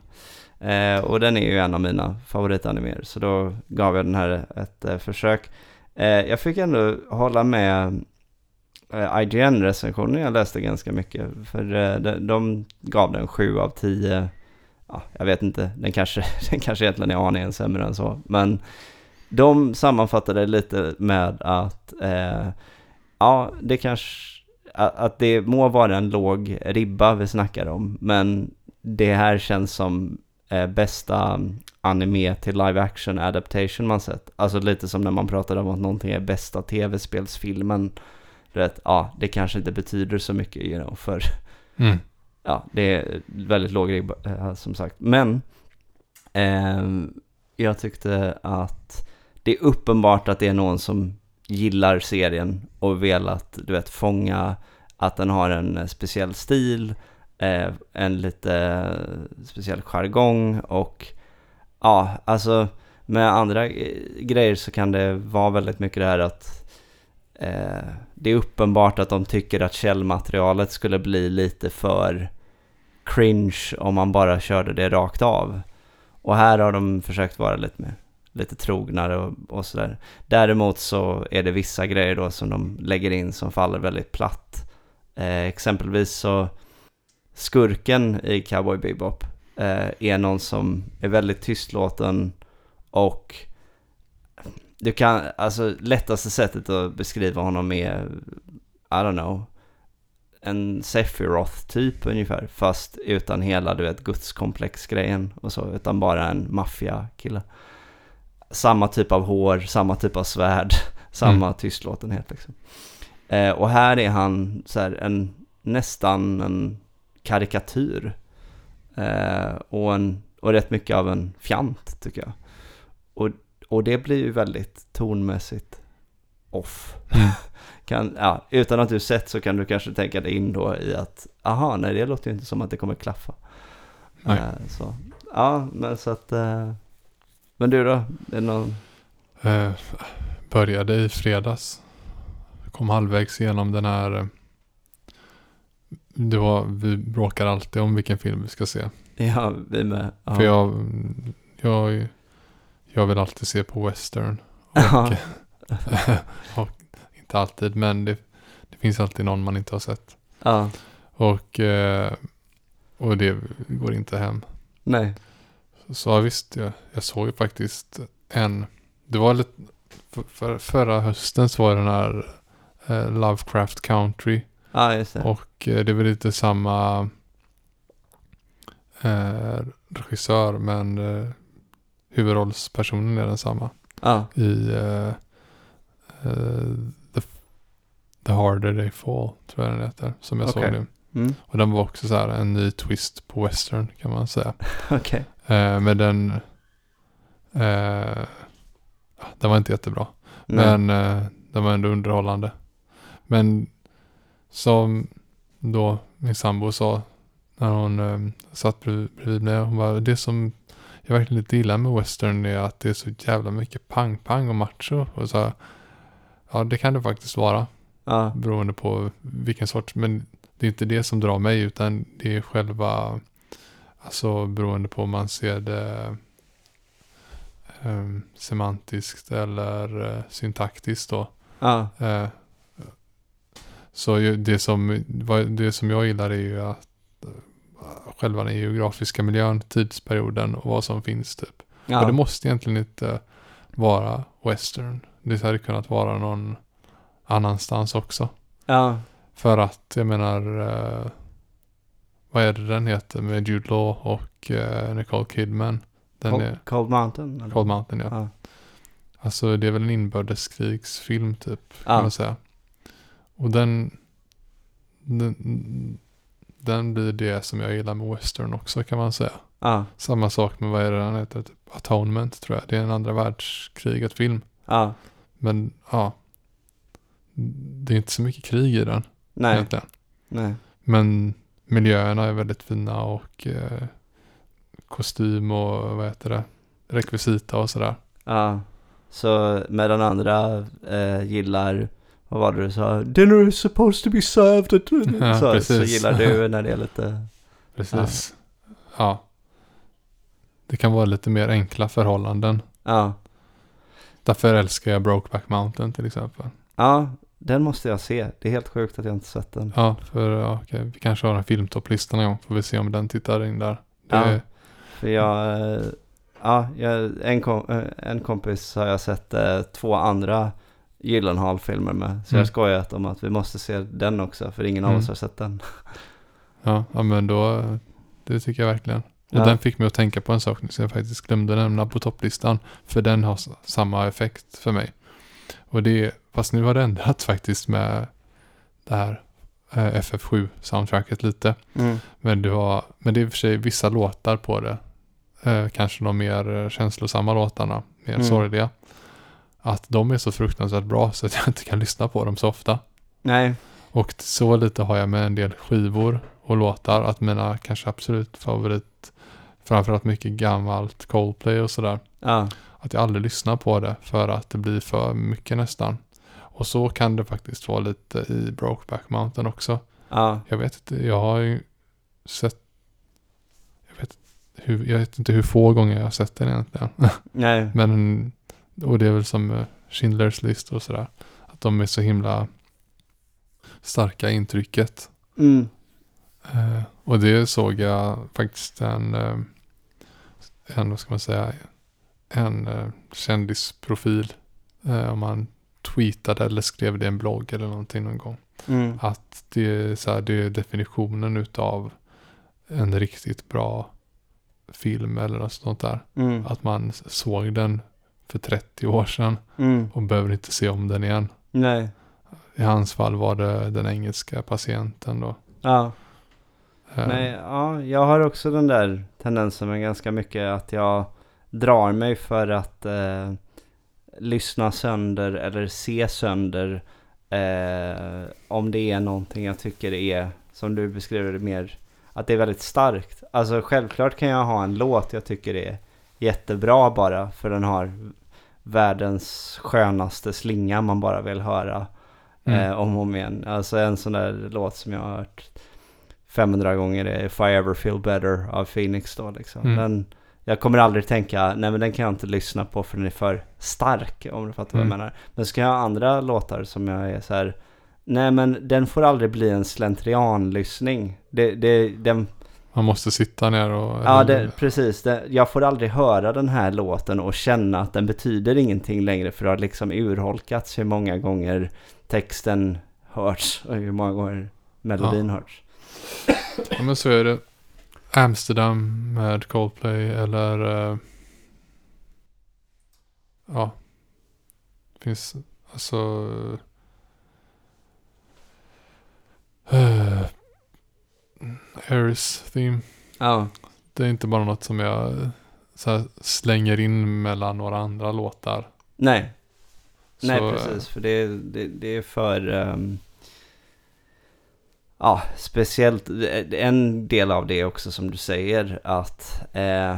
eh, och den är ju en av mina favoritanimer, så då gav jag den här ett eh, försök. Eh, jag fick ändå hålla med eh, IGN-recensionen, jag läste ganska mycket, för eh, de, de gav den 7 av 10. Ja, jag vet inte, den kanske, den kanske egentligen är aningen sämre än så, men de sammanfattade lite med att eh, ja, det kanske att det må vara en låg ribba vi snackar om, men det här känns som eh, bästa anime till live action adaptation man sett. Alltså lite som när man pratade om att någonting är bästa tv-spelsfilmen. Vet, ja, det kanske inte betyder så mycket, you know, för Mm. ja, det är väldigt låg ribba eh, som sagt. Men ehm, jag tyckte att det är uppenbart att det är någon som gillar serien och velat, du vet, fånga att den har en speciell stil, eh, en lite speciell jargong och ja, alltså med andra eh, grejer så kan det vara väldigt mycket det här att eh, det är uppenbart att de tycker att källmaterialet skulle bli lite för cringe om man bara körde det rakt av. Och här har de försökt vara lite mer lite trognare och, och sådär. Däremot så är det vissa grejer då som de lägger in som faller väldigt platt. Eh, exempelvis så skurken i Cowboy Bebop eh, är någon som är väldigt tystlåten och du kan, alltså lättaste sättet att beskriva honom är, I don't know, en Sephiroth typ ungefär, fast utan hela du vet gudskomplex-grejen och så, utan bara en maffia kille samma typ av hår, samma typ av svärd, samma Mm. tystlåtenhet liksom. Eh, och här är han så här en, nästan en karikatyr. Eh, och, en, och rätt mycket av en fjant tycker jag. Och, och det blir ju väldigt tonmässigt off. Mm. Kan, ja, utan att du sett så kan du kanske tänka dig in då i att, aha, nej det låter ju inte som att det kommer klaffa. Eh, så. Ja, men så att, eh, men du då? Är någon, Eh, började i fredags. Kom halvvägs igenom den här. eh, Det var, vi bråkar alltid om vilken film vi ska se. ja, vi med. Ja. För jag, jag, jag vill alltid se på western. Och, och inte alltid, men det, det finns alltid någon man inte har sett. ja, Och, eh, och det går inte hem. nej, Så ja, visst, jag, jag såg ju faktiskt en. Det var lite, för, för, förra hösten så var den här eh, Lovecraft Country. ja just det. Och eh, det väl lite samma eh, regissör men eh, huvudrollspersonen är densamma. Ja, I eh, eh, the, the Harder They Fall tror jag den heter. Som jag Okej. såg nu. mm. Och den var också så här en ny twist på western kan man säga. okej. Eh, men den eh, den var inte jättebra. Nej. Men eh, den var ändå underhållande. Men som då min sambo sa när hon eh, satt bredvid mig. Hon bara, det som jag verkligen lite gillar med western är att det är så jävla mycket pang-pang och macho. Och så, här, ja, det kan det faktiskt vara. Ja, Beroende på vilken sorts. Men det är inte det som drar mig utan det är själva, alltså beroende på om man ser det um, semantiskt eller uh, syntaktiskt då. ja, Eh, så ju- det som, det som jag gillar är ju att eh, själva den geografiska miljön, tidsperioden och vad som finns typ. Och det ja. måste egentligen inte vara western. Det hade kunnat vara någon annanstans också. ja. För att jag menar, vad är det den heter med Jude Law och eh, Nicole Kidman? Den Cold, är Cold Mountain? eller? Cold Mountain ja. Ja. Alltså det är väl en inbördeskrigsfilm typ. Kan Ja. man säga. Och den, den, den blir det som jag gillar med western också kan man säga. Ja, Samma sak med vad är det den heter? Typ Atonement tror jag. Det är en andra världskriget film. ja. Men ja. Det är inte så mycket krig i den Nej, egentligen. nej. Men miljöerna är väldigt fina och eh, kostym och vad heter det? Rekvisita och sådär. Ja. Så medan andra eh, gillar, vad var det du sa? Dinner is supposed to be served at... Ja, så, så gillar du när det är lite... Precis. Ja. Det kan vara lite mer enkla förhållanden. Ja. Därför älskar jag Brokeback Mountain till exempel. Ja, den måste jag se. Det är helt sjukt att jag inte sett den. Ja, för ja, okej, vi kanske har en filmtopplistan en gång. Får vi se om den tittar in där. Det, Ja. För jag, eh, ja, jag, en, kom, eh, en kompis har jag sett eh, två andra Gyllenhaal-filmer med. Så Mm. jag skojat om att vi måste se den också, för ingen av Mm. oss har sett den. ja, ja, men då, det tycker jag verkligen. Och Ja. den fick mig att tänka på en sak som jag faktiskt glömde nämna på topplistan. För den har samma effekt för mig. Och det fast nu har det ändrat faktiskt med det här eh, FF7-soundtracket lite. Mm. Men det, var, men det är i och för sig vissa låtar på det. Eh, kanske de mer känslosamma låtarna, mer Mm. sorgliga. Att de är så fruktansvärt bra så att jag inte kan lyssna på dem så ofta. Nej, Och så lite har jag med en del skivor och låtar. Att mina kanske absolut favorit, framförallt mycket gammalt Coldplay och sådär. ja, Att jag aldrig lyssnar på det för att det blir för mycket nästan. Och så kan det faktiskt vara lite i Brokeback Mountain också. ja, Jag vet inte, jag har ju sett jag vet, hur, jag vet inte hur få gånger jag har sett den egentligen. nej, Men, och det är väl som eh, Schindler's list och sådär. Att de är så himla starka intrycket. mm, Eh, och det såg jag faktiskt en, eh, en vad ska man säga, en eh, kändisprofil. Eh, om man tweetade eller skrev det i en blogg eller någonting någon gång. mm, Att det är, så här, det är definitionen utav en riktigt bra film eller något sånt där. mm, Att man såg den för 30 år sedan Mm. och behöver inte se om den igen. Nej. I hans fall var det den engelska patienten då. Ja. Eh, Nej, ja, jag har också den där tendensen med ganska mycket att jag drar mig för att eh, lyssna sönder eller se sönder eh, om det är någonting jag tycker är, som du beskriver det mer, att det är väldigt starkt. Alltså självklart kan jag ha en låt jag tycker är jättebra bara för den har världens skönaste slinga man bara vill höra Mm. eh, om och om igen. Alltså en sån där låt som jag har hört 500 gånger är If I Ever Feel Better av Phoenix då liksom. Mm. Den, jag kommer aldrig tänka, nej men den kan jag inte lyssna på för den är för stark om du fattar vad Mm. jag menar. Men ska jag ha andra låtar som jag är så här, nej men den får aldrig bli en slentrianlyssning. Det, det, den, Man måste sitta ner och... ja det, precis, det, jag får aldrig höra den här låten och känna att den betyder ingenting längre för det har liksom urholkats hur många gånger texten hörts och hur många gånger melodin hörts. Ja men så är det. Amsterdam med Coldplay eller... eh, ja. Finns alltså... Uh, Aris Theme. Ja, Det är inte bara något som jag här, slänger in mellan några andra låtar. nej, nej Så, eh, precis för det, det, det är för... ehm, ja, speciellt en del av det också som du säger att eh,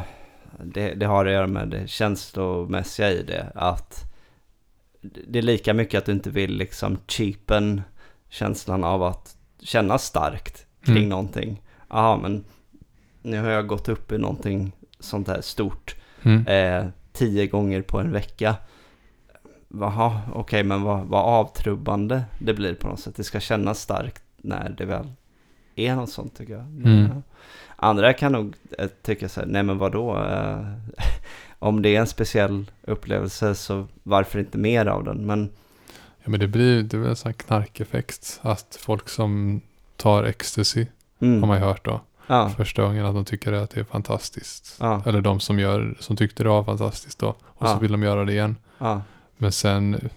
det, det har att göra med det känslomässiga i det. Att det är lika mycket att du inte vill liksom cheapen känslan av att känna starkt kring Mm. någonting. Ja, men nu har jag gått upp i någonting sånt här stort Mm. eh, tio gånger på en vecka. Jaha, okej, men vad, vad avtrubbande det blir på något sätt. Det ska kännas starkt när det väl är något sånt tycker jag. Mm. Ja. Andra kan nog eh, tycka så här, nej men vadå? Eh, om det är en speciell upplevelse så varför inte mer av den? Men Ja men det blir det väl en sån här knarkeffekt. Att folk som tar ecstasy mm, har man ju hört då. ja, Första gången att de tycker att det är fantastiskt. ja, Eller de som, gör, som tyckte det var fantastiskt då. Och Ja. så vill de göra det igen. Men sen,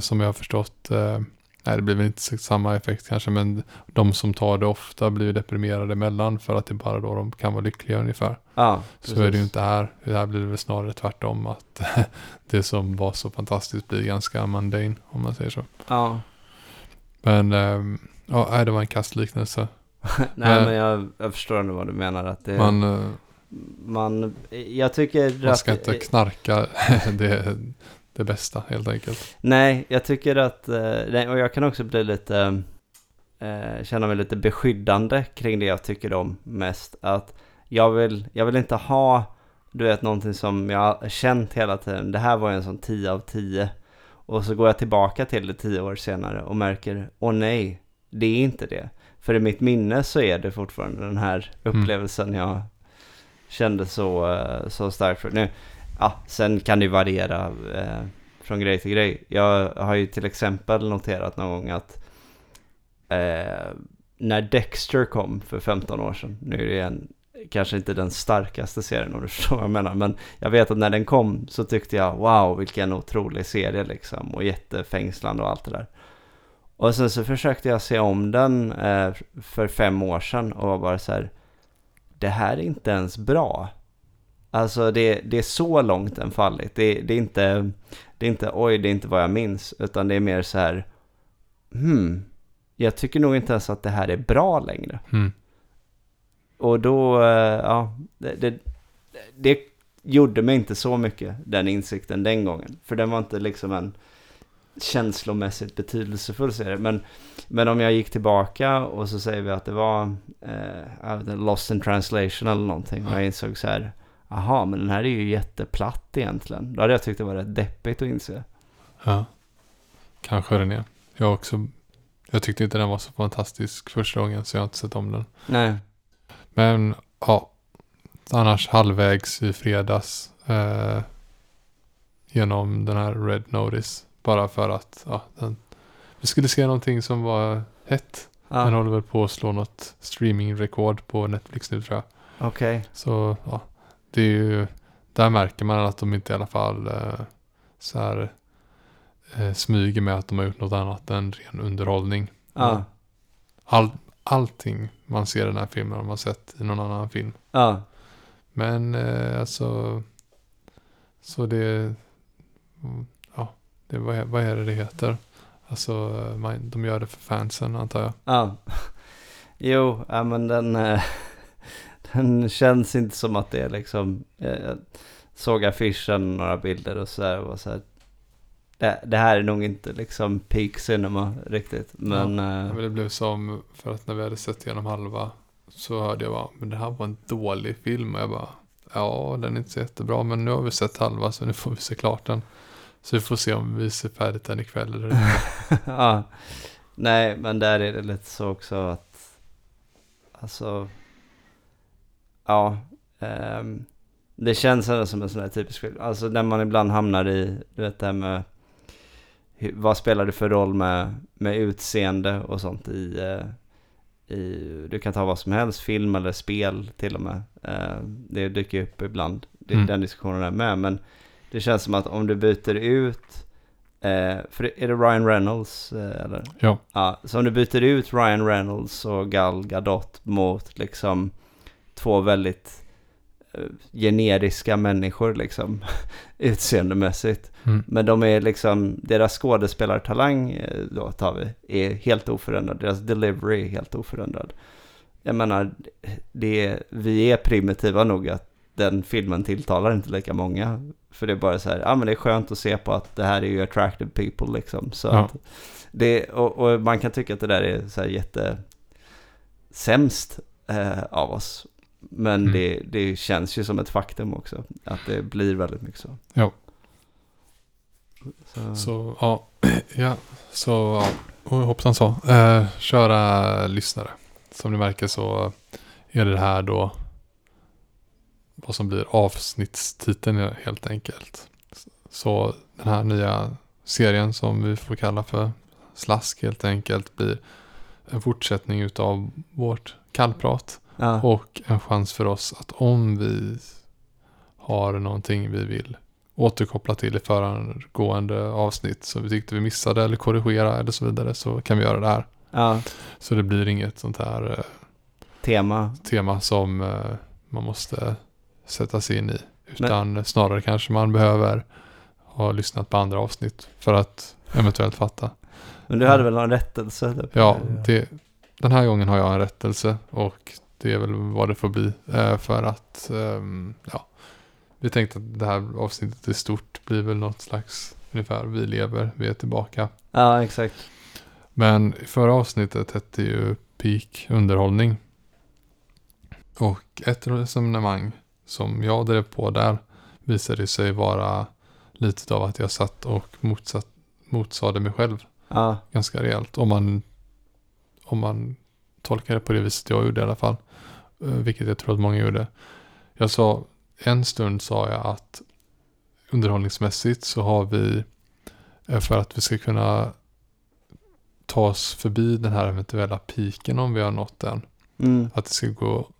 som jag har förstått, eh, nej det blir väl inte samma effekt kanske, men de som tar det ofta blir deprimerade emellan för att det är bara då de kan vara lyckliga ungefär. ja. Så är det ju inte här. Det här blir det väl snarare tvärtom, att det som var så fantastiskt blir ganska mundane, om man säger så. Ja. Men, ehm, ja, det var en kastliknelse. Nej Men- men jag, jag förstår ändå vad du menar. Att det, Man, eh, man, jag tycker man ska att... inte knarka det, det bästa helt enkelt. Nej, jag tycker att, eh, och jag kan också bli lite, eh, känna mig lite beskyddande kring det jag tycker om mest. Att jag vill, jag vill inte ha, du vet, någonting som jag har känt hela tiden. Det här var en sån 10 av 10. Och så går jag tillbaka till det 10 år senare och märker, åh nej, det är inte det. För i mitt minne så är det fortfarande den här upplevelsen jag kände så, eh, så starkt för. Nu, ja, sen kan det ju variera eh, från grej till grej. Jag har ju till exempel noterat någon gång att eh, när Dexter kom för 15 år sedan, nu är det en, kanske inte den starkaste serien om du förstår vad jag menar, men jag vet att när den kom så tyckte jag wow vilken otrolig serie liksom och jättefängslande och allt det där. Och sen så försökte jag se om den eh, för fem år sedan och var bara så här, det här är inte ens bra. Alltså det, det är så långt den fallit. Det, det, är inte, det är inte oj, det är inte vad jag minns, utan det är mer så här, hmm, jag tycker nog inte ens att det här är bra längre. Mm. Och då, eh, ja, det, det, det gjorde mig inte så mycket, den insikten den gången. För den var inte liksom en känslomässigt betydelsefull serie. Men, men om jag gick tillbaka och så säger vi att det var eh, Lost in translation eller någonting. Och jag insåg så här, aha, men den här är ju jätteplatt egentligen. Då hade jag tyckt det var rätt deppigt att inse. Ja, kanske den är. Jag också, jag tyckte inte den var så fantastisk första gången så jag har inte sett om den. Nej. Men ja, annars halvvägs i fredags eh, genom den här Red Notice. Bara för att ja, den, vi skulle se någonting som var hett. Den Ja, håller väl på att slå något streamingrekord på Netflix nu tror jag. okej. Så ja, det är ju där märker man att de inte i alla fall eh, så här eh, smyger med att de har gjort något annat än ren underhållning. Ja. All, allting man ser i den här filmen har man sett i någon annan film. Ja. Men eh, alltså, så det, ja, det, vad, är, vad är det det heter? Alltså, man, de gör det för fansen antar jag. Ja. Jo, ja, men den, den känns inte som att det är liksom, jag jag såg affischen, några bilder och så där och var så här, det, det här är nog inte liksom peak cinema riktigt, men Ja, eh, men det blev som, för att när vi hade sett igenom halva så hörde jag bara, men det här var en dålig film. Och jag bara, ja den är inte så jättebra, men nu har vi sett halva så nu får vi se klart den. Så vi får se om vi ser färdigt den ikväll eller inte. ja. Nej, men där är det lite så också att, alltså, ja, ehm, det känns ändå som en sån här typisk film. Alltså när man ibland hamnar i, du vet det här med, hur, vad spelar det för roll med, med utseende och sånt i, eh, i, du kan ta vad som helst, film eller spel till och med. Eh, det dyker upp ibland, det, Mm. den diskussionen är med, men det känns som att om du byter ut Eh, för är det Ryan Reynolds? Eh, eller? Ja. Ja, så om du byter ut Ryan Reynolds och Gal Gadot mot liksom två väldigt eh, generiska människor liksom utseendemässigt. Mm. Men de är liksom, deras skådespelartalang eh, då tar vi, är helt oförändrad. Deras delivery är helt oförändrad. Jag menar, det är, vi är primitiva nog att den filmen tilltalar inte lika många. För det är bara så här, ja men det är skönt att se på att det här är ju attractive people liksom. Så Ja. att det, och, och man kan tycka att det där är så här jätte sämst eh, av oss. Men Mm. det, det känns ju som ett faktum också. Att det blir väldigt mycket så. Ja. Så, Så ja, ja så ja. Och hoppsan så. Eh, köra lyssnare. Som ni märker så är det här då vad som blir avsnittstiteln helt enkelt. Så den här nya serien som vi får kalla för Slask helt enkelt blir en fortsättning utav vårt kallprat. Ja. Och en chans för oss att om vi har någonting vi vill återkoppla till i föregående avsnitt så vi tyckte vi missade eller korrigera eller så vidare så kan vi göra det här. ja, Så det blir inget sånt här eh, tema. tema som eh, man måste sätta sig in i. Utan snarare kanske man behöver ha lyssnat på andra avsnitt för att eventuellt fatta. Men du hade väl någon rättelse? Typ? Ja, det, den här gången har jag en rättelse och det är väl vad det får bli. Eh, för att, ehm, ja, vi tänkte att det här avsnittet i stort blir väl något slags ungefär vi lever, vi är tillbaka. ja, exakt. Men förra avsnittet hette ju Peak underhållning. Och ett resonemang som jag drev på där visade sig vara lite av att jag satt och motsatt, motsade mig själv Ja, ganska rejält. Om man, om man tolkar det på det viset jag gjorde i alla fall. Eh, Vilket jag tror att många gjorde. Jag sa, en stund sa jag att underhållningsmässigt så har vi, eh, för att vi ska kunna ta oss förbi den här eventuella piken om vi har nått den. mm. Att det ska gå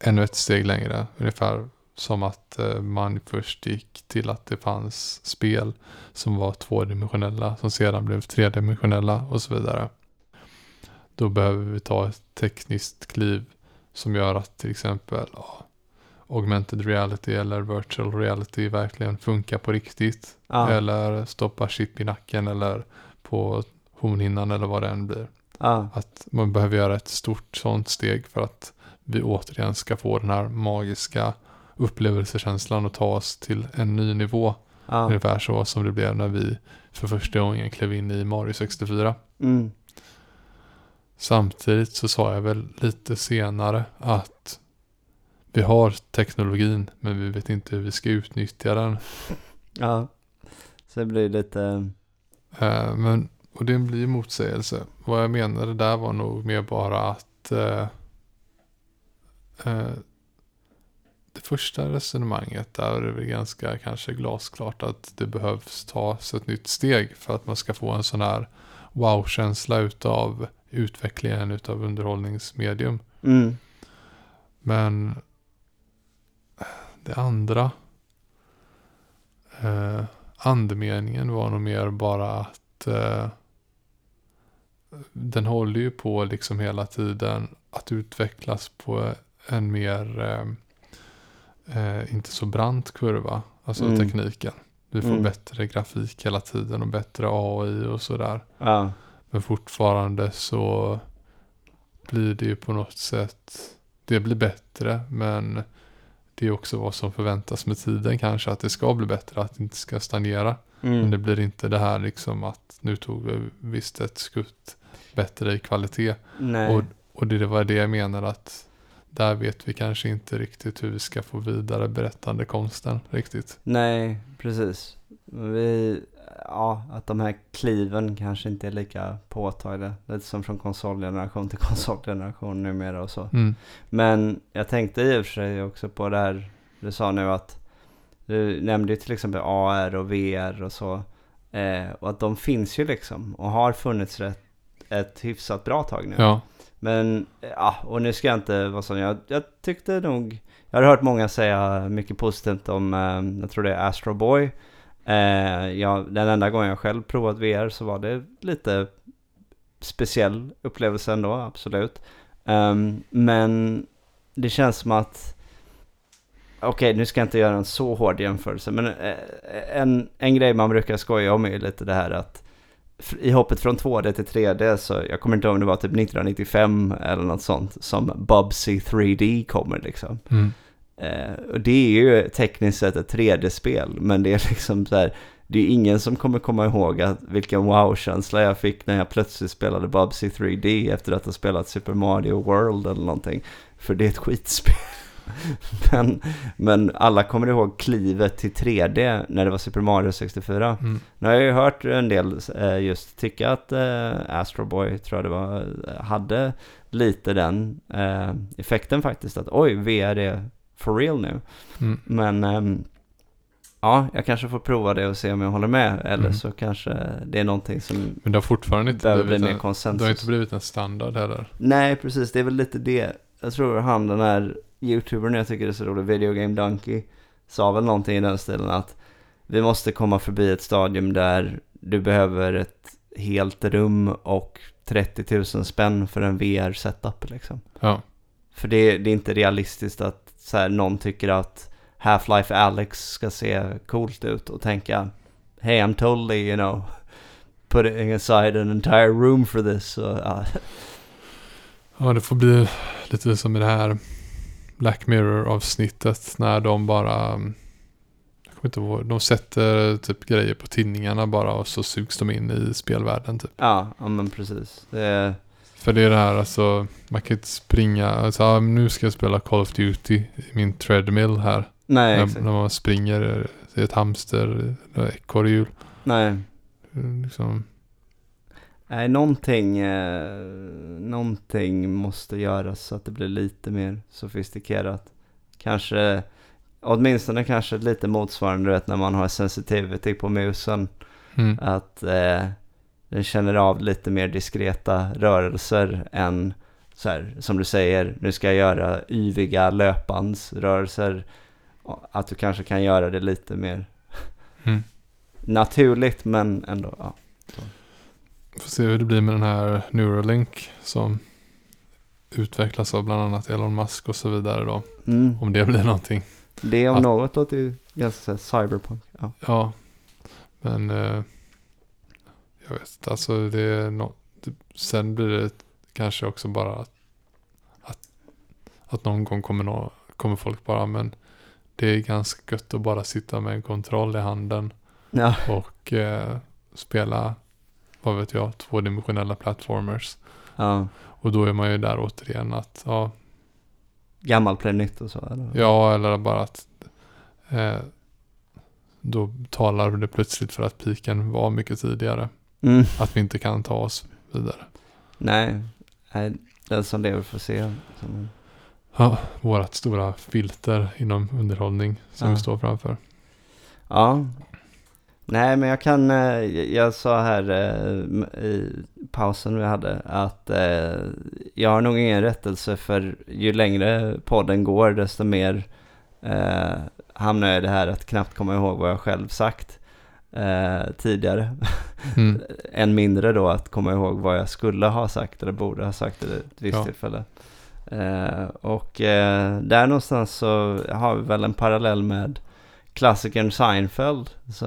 ännu ett steg längre. Ungefär som att eh, man först gick till att det fanns spel som var tvådimensionella som sedan blev tredimensionella och så vidare. Då behöver vi ta ett tekniskt kliv som gör att till exempel ja, augmented reality eller virtual reality verkligen funkar på riktigt. ja, Eller stoppa chip i nacken eller på hornhinnan eller vad det än blir. ja, Att man behöver göra ett stort sånt steg för att vi återigen ska få den här magiska upplevelsekänslan och ta oss till en ny nivå. ja. Ungefär så som det blev när vi för första gången klev in i Mario 64. Mm. Samtidigt så sa jag väl lite senare att vi har teknologin men vi vet inte hur vi ska utnyttja den. ja. Så det blir lite, Eh, men, och det blir motsägelse. Vad jag menade där var nog mer bara att eh, eh, det första resonemanget där är det väl ganska kanske glasklart att det behövs tas ett nytt steg för att man ska få en sån här wow-känsla utav utvecklingen utav underhållningsmedium. mm. Men det andra eh, andemeningen var nog mer bara att eh, den håller ju på liksom hela tiden att utvecklas på en mer eh, eh, inte så brant kurva, alltså Mm. tekniken. Vi får Mm. bättre grafik hela tiden och bättre AI och sådär. Ja. Men fortfarande så blir det ju på något sätt, det blir bättre men det är också vad som förväntas med tiden kanske att det ska bli bättre, att det inte ska stagnera. Men det Mm. blir inte det här liksom att nu tog vi visst ett skutt bättre i kvalitet. Nej. Och, och det var det jag menar att där vet vi kanske inte riktigt hur vi ska få vidare berättande konsten riktigt. Nej, precis. Vi, ja, att de här kliven kanske inte är lika påtagliga. Lite som från konsolgeneration till konsolgeneration numera och så. Mm. Men jag tänkte i och för sig också på det här du sa nu att du nämnde ju till exempel AR och VR och så. Eh, och att de finns ju liksom och har funnits rätt, ett hyfsat bra tag nu. Ja, Men ja, och nu ska jag inte vara sån. Jag, jag tyckte nog, jag har hört många säga mycket positivt om, eh, jag tror det är Astro Boy. Eh, jag, den enda gången jag själv provat VR så var det lite speciell upplevelse ändå, absolut. Um, men det känns som att, okej nu ska jag inte göra en så hård jämförelse, men eh, en, en grej man brukar skoja om är ju lite det här att i hoppet från 2D till 3D så jag kommer inte ihåg om det var typ 1995 eller något sånt som Bubsy 3D kommer liksom. mm. Eh, och det är ju tekniskt sett ett 3D-spel men det är liksom så här det är ingen som kommer komma ihåg att vilken wow-känsla jag fick när jag plötsligt spelade Bubsy 3D efter att ha spelat Super Mario World eller någonting. För det är ett skitspel. men, men alla kommer ihåg klivet till 3D när det var Super Mario 64. Mm. Nu har jag ju hört en del eh, just tycka att eh, Astro Boy, tror jag det var, eh, hade lite den eh, effekten faktiskt. Att oj, VR är for real nu. Mm. Men ehm, ja, jag kanske får prova det och se om jag håller med. Eller Mm. så kanske det är någonting som Men det har fortfarande inte behöver bli blivit, mer en, det konsensus. har inte blivit en standard heller. Nej, precis. Det är väl lite det. Jag tror han den här YouTubern jag tycker är så rolig, Video Game Donkey, sa väl någonting i den stilen att vi måste komma förbi ett stadium där du behöver ett helt rum och 30 000 spänn för en VR-setup liksom. Ja, För det, det är inte realistiskt att så här, någon tycker att Half-Life Alex ska se coolt ut och tänka Hey I'm totally you know putting aside an entire room for this. Så, ja. ja det får bli lite som i det här Black Mirror-avsnittet när de bara jag kommer inte ihåg, de sätter typ grejer på tidningarna bara och så sugs de in i spelvärlden typ. Ja, ja men precis. Det, För det är det här alltså, man kan inte springa, alltså nu ska jag spela Call of Duty i min treadmill här. nej, när, när man springer i ett hamster, eller ekorrhjul. Nej. Liksom, Nej, någonting, eh, någonting måste göras så att det blir lite mer sofistikerat. Kanske, åtminstone kanske lite motsvarande vet, när man har sensitivity på musen. mm, Att eh, den känner av lite mer diskreta rörelser än så här, som du säger, nu ska jag göra yviga löpbandsrörelser. Och Att du kanske kan göra det lite mer mm. naturligt men ändå, ja. Får se hur det blir med den här Neuralink som utvecklas av bland annat Elon Musk och så vidare då. Mm. Om det blir någonting. Det om Ja. något låter ju ganska cyberpunk. Ja. Ja, men eh, jag vet. Alltså det är no sen blir det kanske också bara att, att, att någon gång kommer, nå kommer folk bara, men det är ganska gött att bara sitta med en kontroll i handen ja. och eh, spela, vad vet jag, tvådimensionella plattformers. ja. Och då är man ju där återigen att, ja, Gammalt blev nytt och så eller? ja eller bara att eh, då talar det plötsligt för att piken var mycket tidigare. Mm. Att vi inte kan ta oss vidare. Nej. Den som lever får se. Som- Ja, vårat stora filter inom underhållning som Ja. vi står framför. Ja. Nej, men jag kan, eh, jag sa här eh, i pausen vi hade att eh, jag har nog ingen rättelse för ju längre podden går desto mer hamnar jag i det här att knappt komma ihåg vad jag själv sagt eh, tidigare. Mm. Än mindre då att komma ihåg vad jag skulle ha sagt eller borde ha sagt vid ett visst Ja. tillfälle. Eh, och eh, där någonstans så har vi väl en parallell med klassikern Seinfeld. Så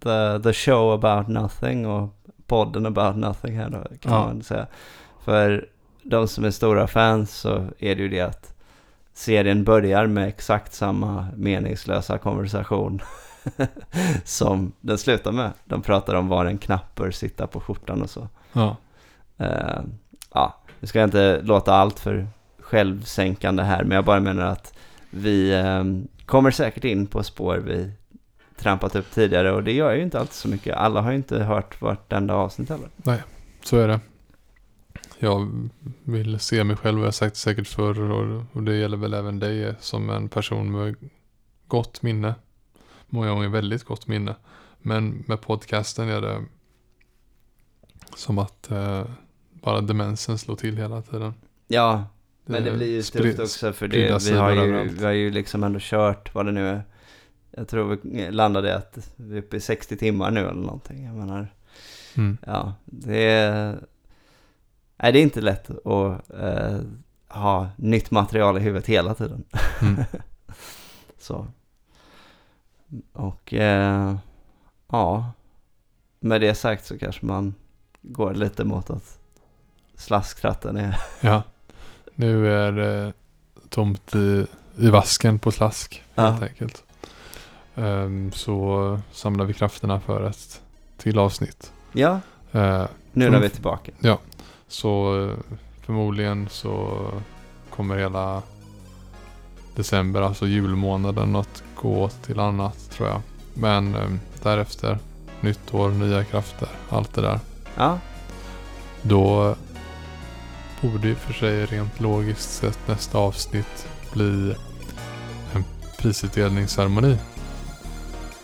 the, the show about nothing och podden about nothing här då kan Ja. man säga. För de som är stora fans så är det ju det att serien börjar med exakt samma meningslösa konversation som den slutar med. De pratar om var en knapp bör sitta på skjortan och så. Ja. Eh, ja, nu ska jag inte låta allt för självsänkande här, men jag bara menar att vi eh, kommer säkert in på spår vi trampat upp tidigare och det gör ju inte alltid så mycket. Alla har ju inte hört vartenda avsnitt heller. Så är det. Jag vill se mig själv, och jag har sagt det säkert förr och det gäller väl även dig som en person med gott minne. Många gånger väldigt gott minne. Men med podcasten är det som att eh, bara demensen slår till hela tiden. Ja, men det blir ju tufft också för det. Vi har, ju, överallt. vi har ju liksom ändå kört vad det nu är. Jag tror vi landade att vi är uppe i 60 timmar nu eller någonting. Jag menar, Mm. Ja, det är... Nej, det är inte lätt att eh, ha nytt material i huvudet hela tiden. Mm. Så. Och eh, ja, med det sagt så kanske man går lite mot att slasktratten är... Ja, nu är det tomt i, i vasken på slask Ja. helt enkelt. Ehm, så samlar vi krafterna för ett till avsnitt. Ja, Eh, nu Mm. när vi är tillbaka. så eh, förmodligen så kommer hela december, alltså julmånaden, att gå till annat tror jag. Men ehm, därefter, nytt år, nya krafter, allt det där. Ja, Då borde ju för sig rent logiskt sett nästa avsnitt bli en prisutdelningsceremoni.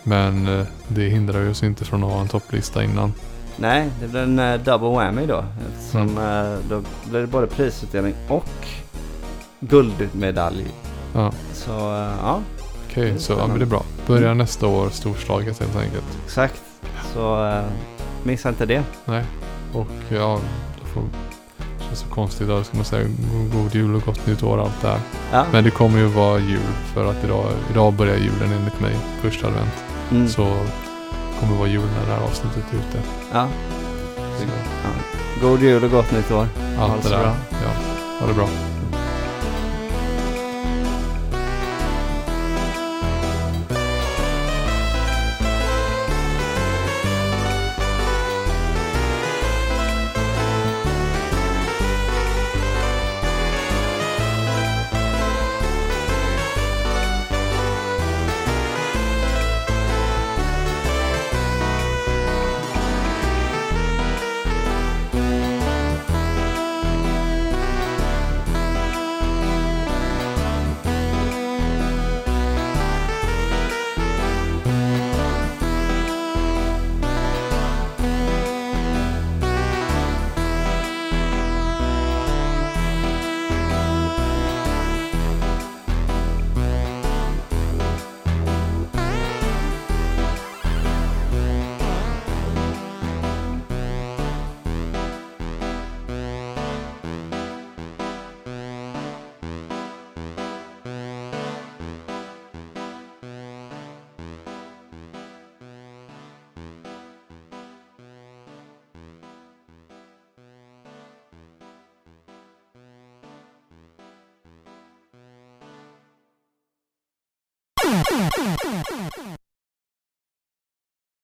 Men eh, det hindrar ju oss inte från att ha en topplista innan. nej, det blir en eh, double whammy då. Eftersom Mm. eh, då blir det både prisutdelning och guldmedalj. Ja, Så eh, ja, okej, Det är så ja, men det är bra. Börjar nästa år storslaget helt enkelt. exakt. Så eh, missa inte det. Nej, och ja, då får, det känns så konstigt då ska man säga go- god jul och gott nytt år och allt det här. Ja. Men det kommer ju vara jul för att idag, idag börjar julen enligt mig, första advent. Mm. Så kommer vara jul när det här avsnittet är ute. Ja. Så, ja. God jul och gott nytt år. Allt det det där. bra. Ja, ha det bra.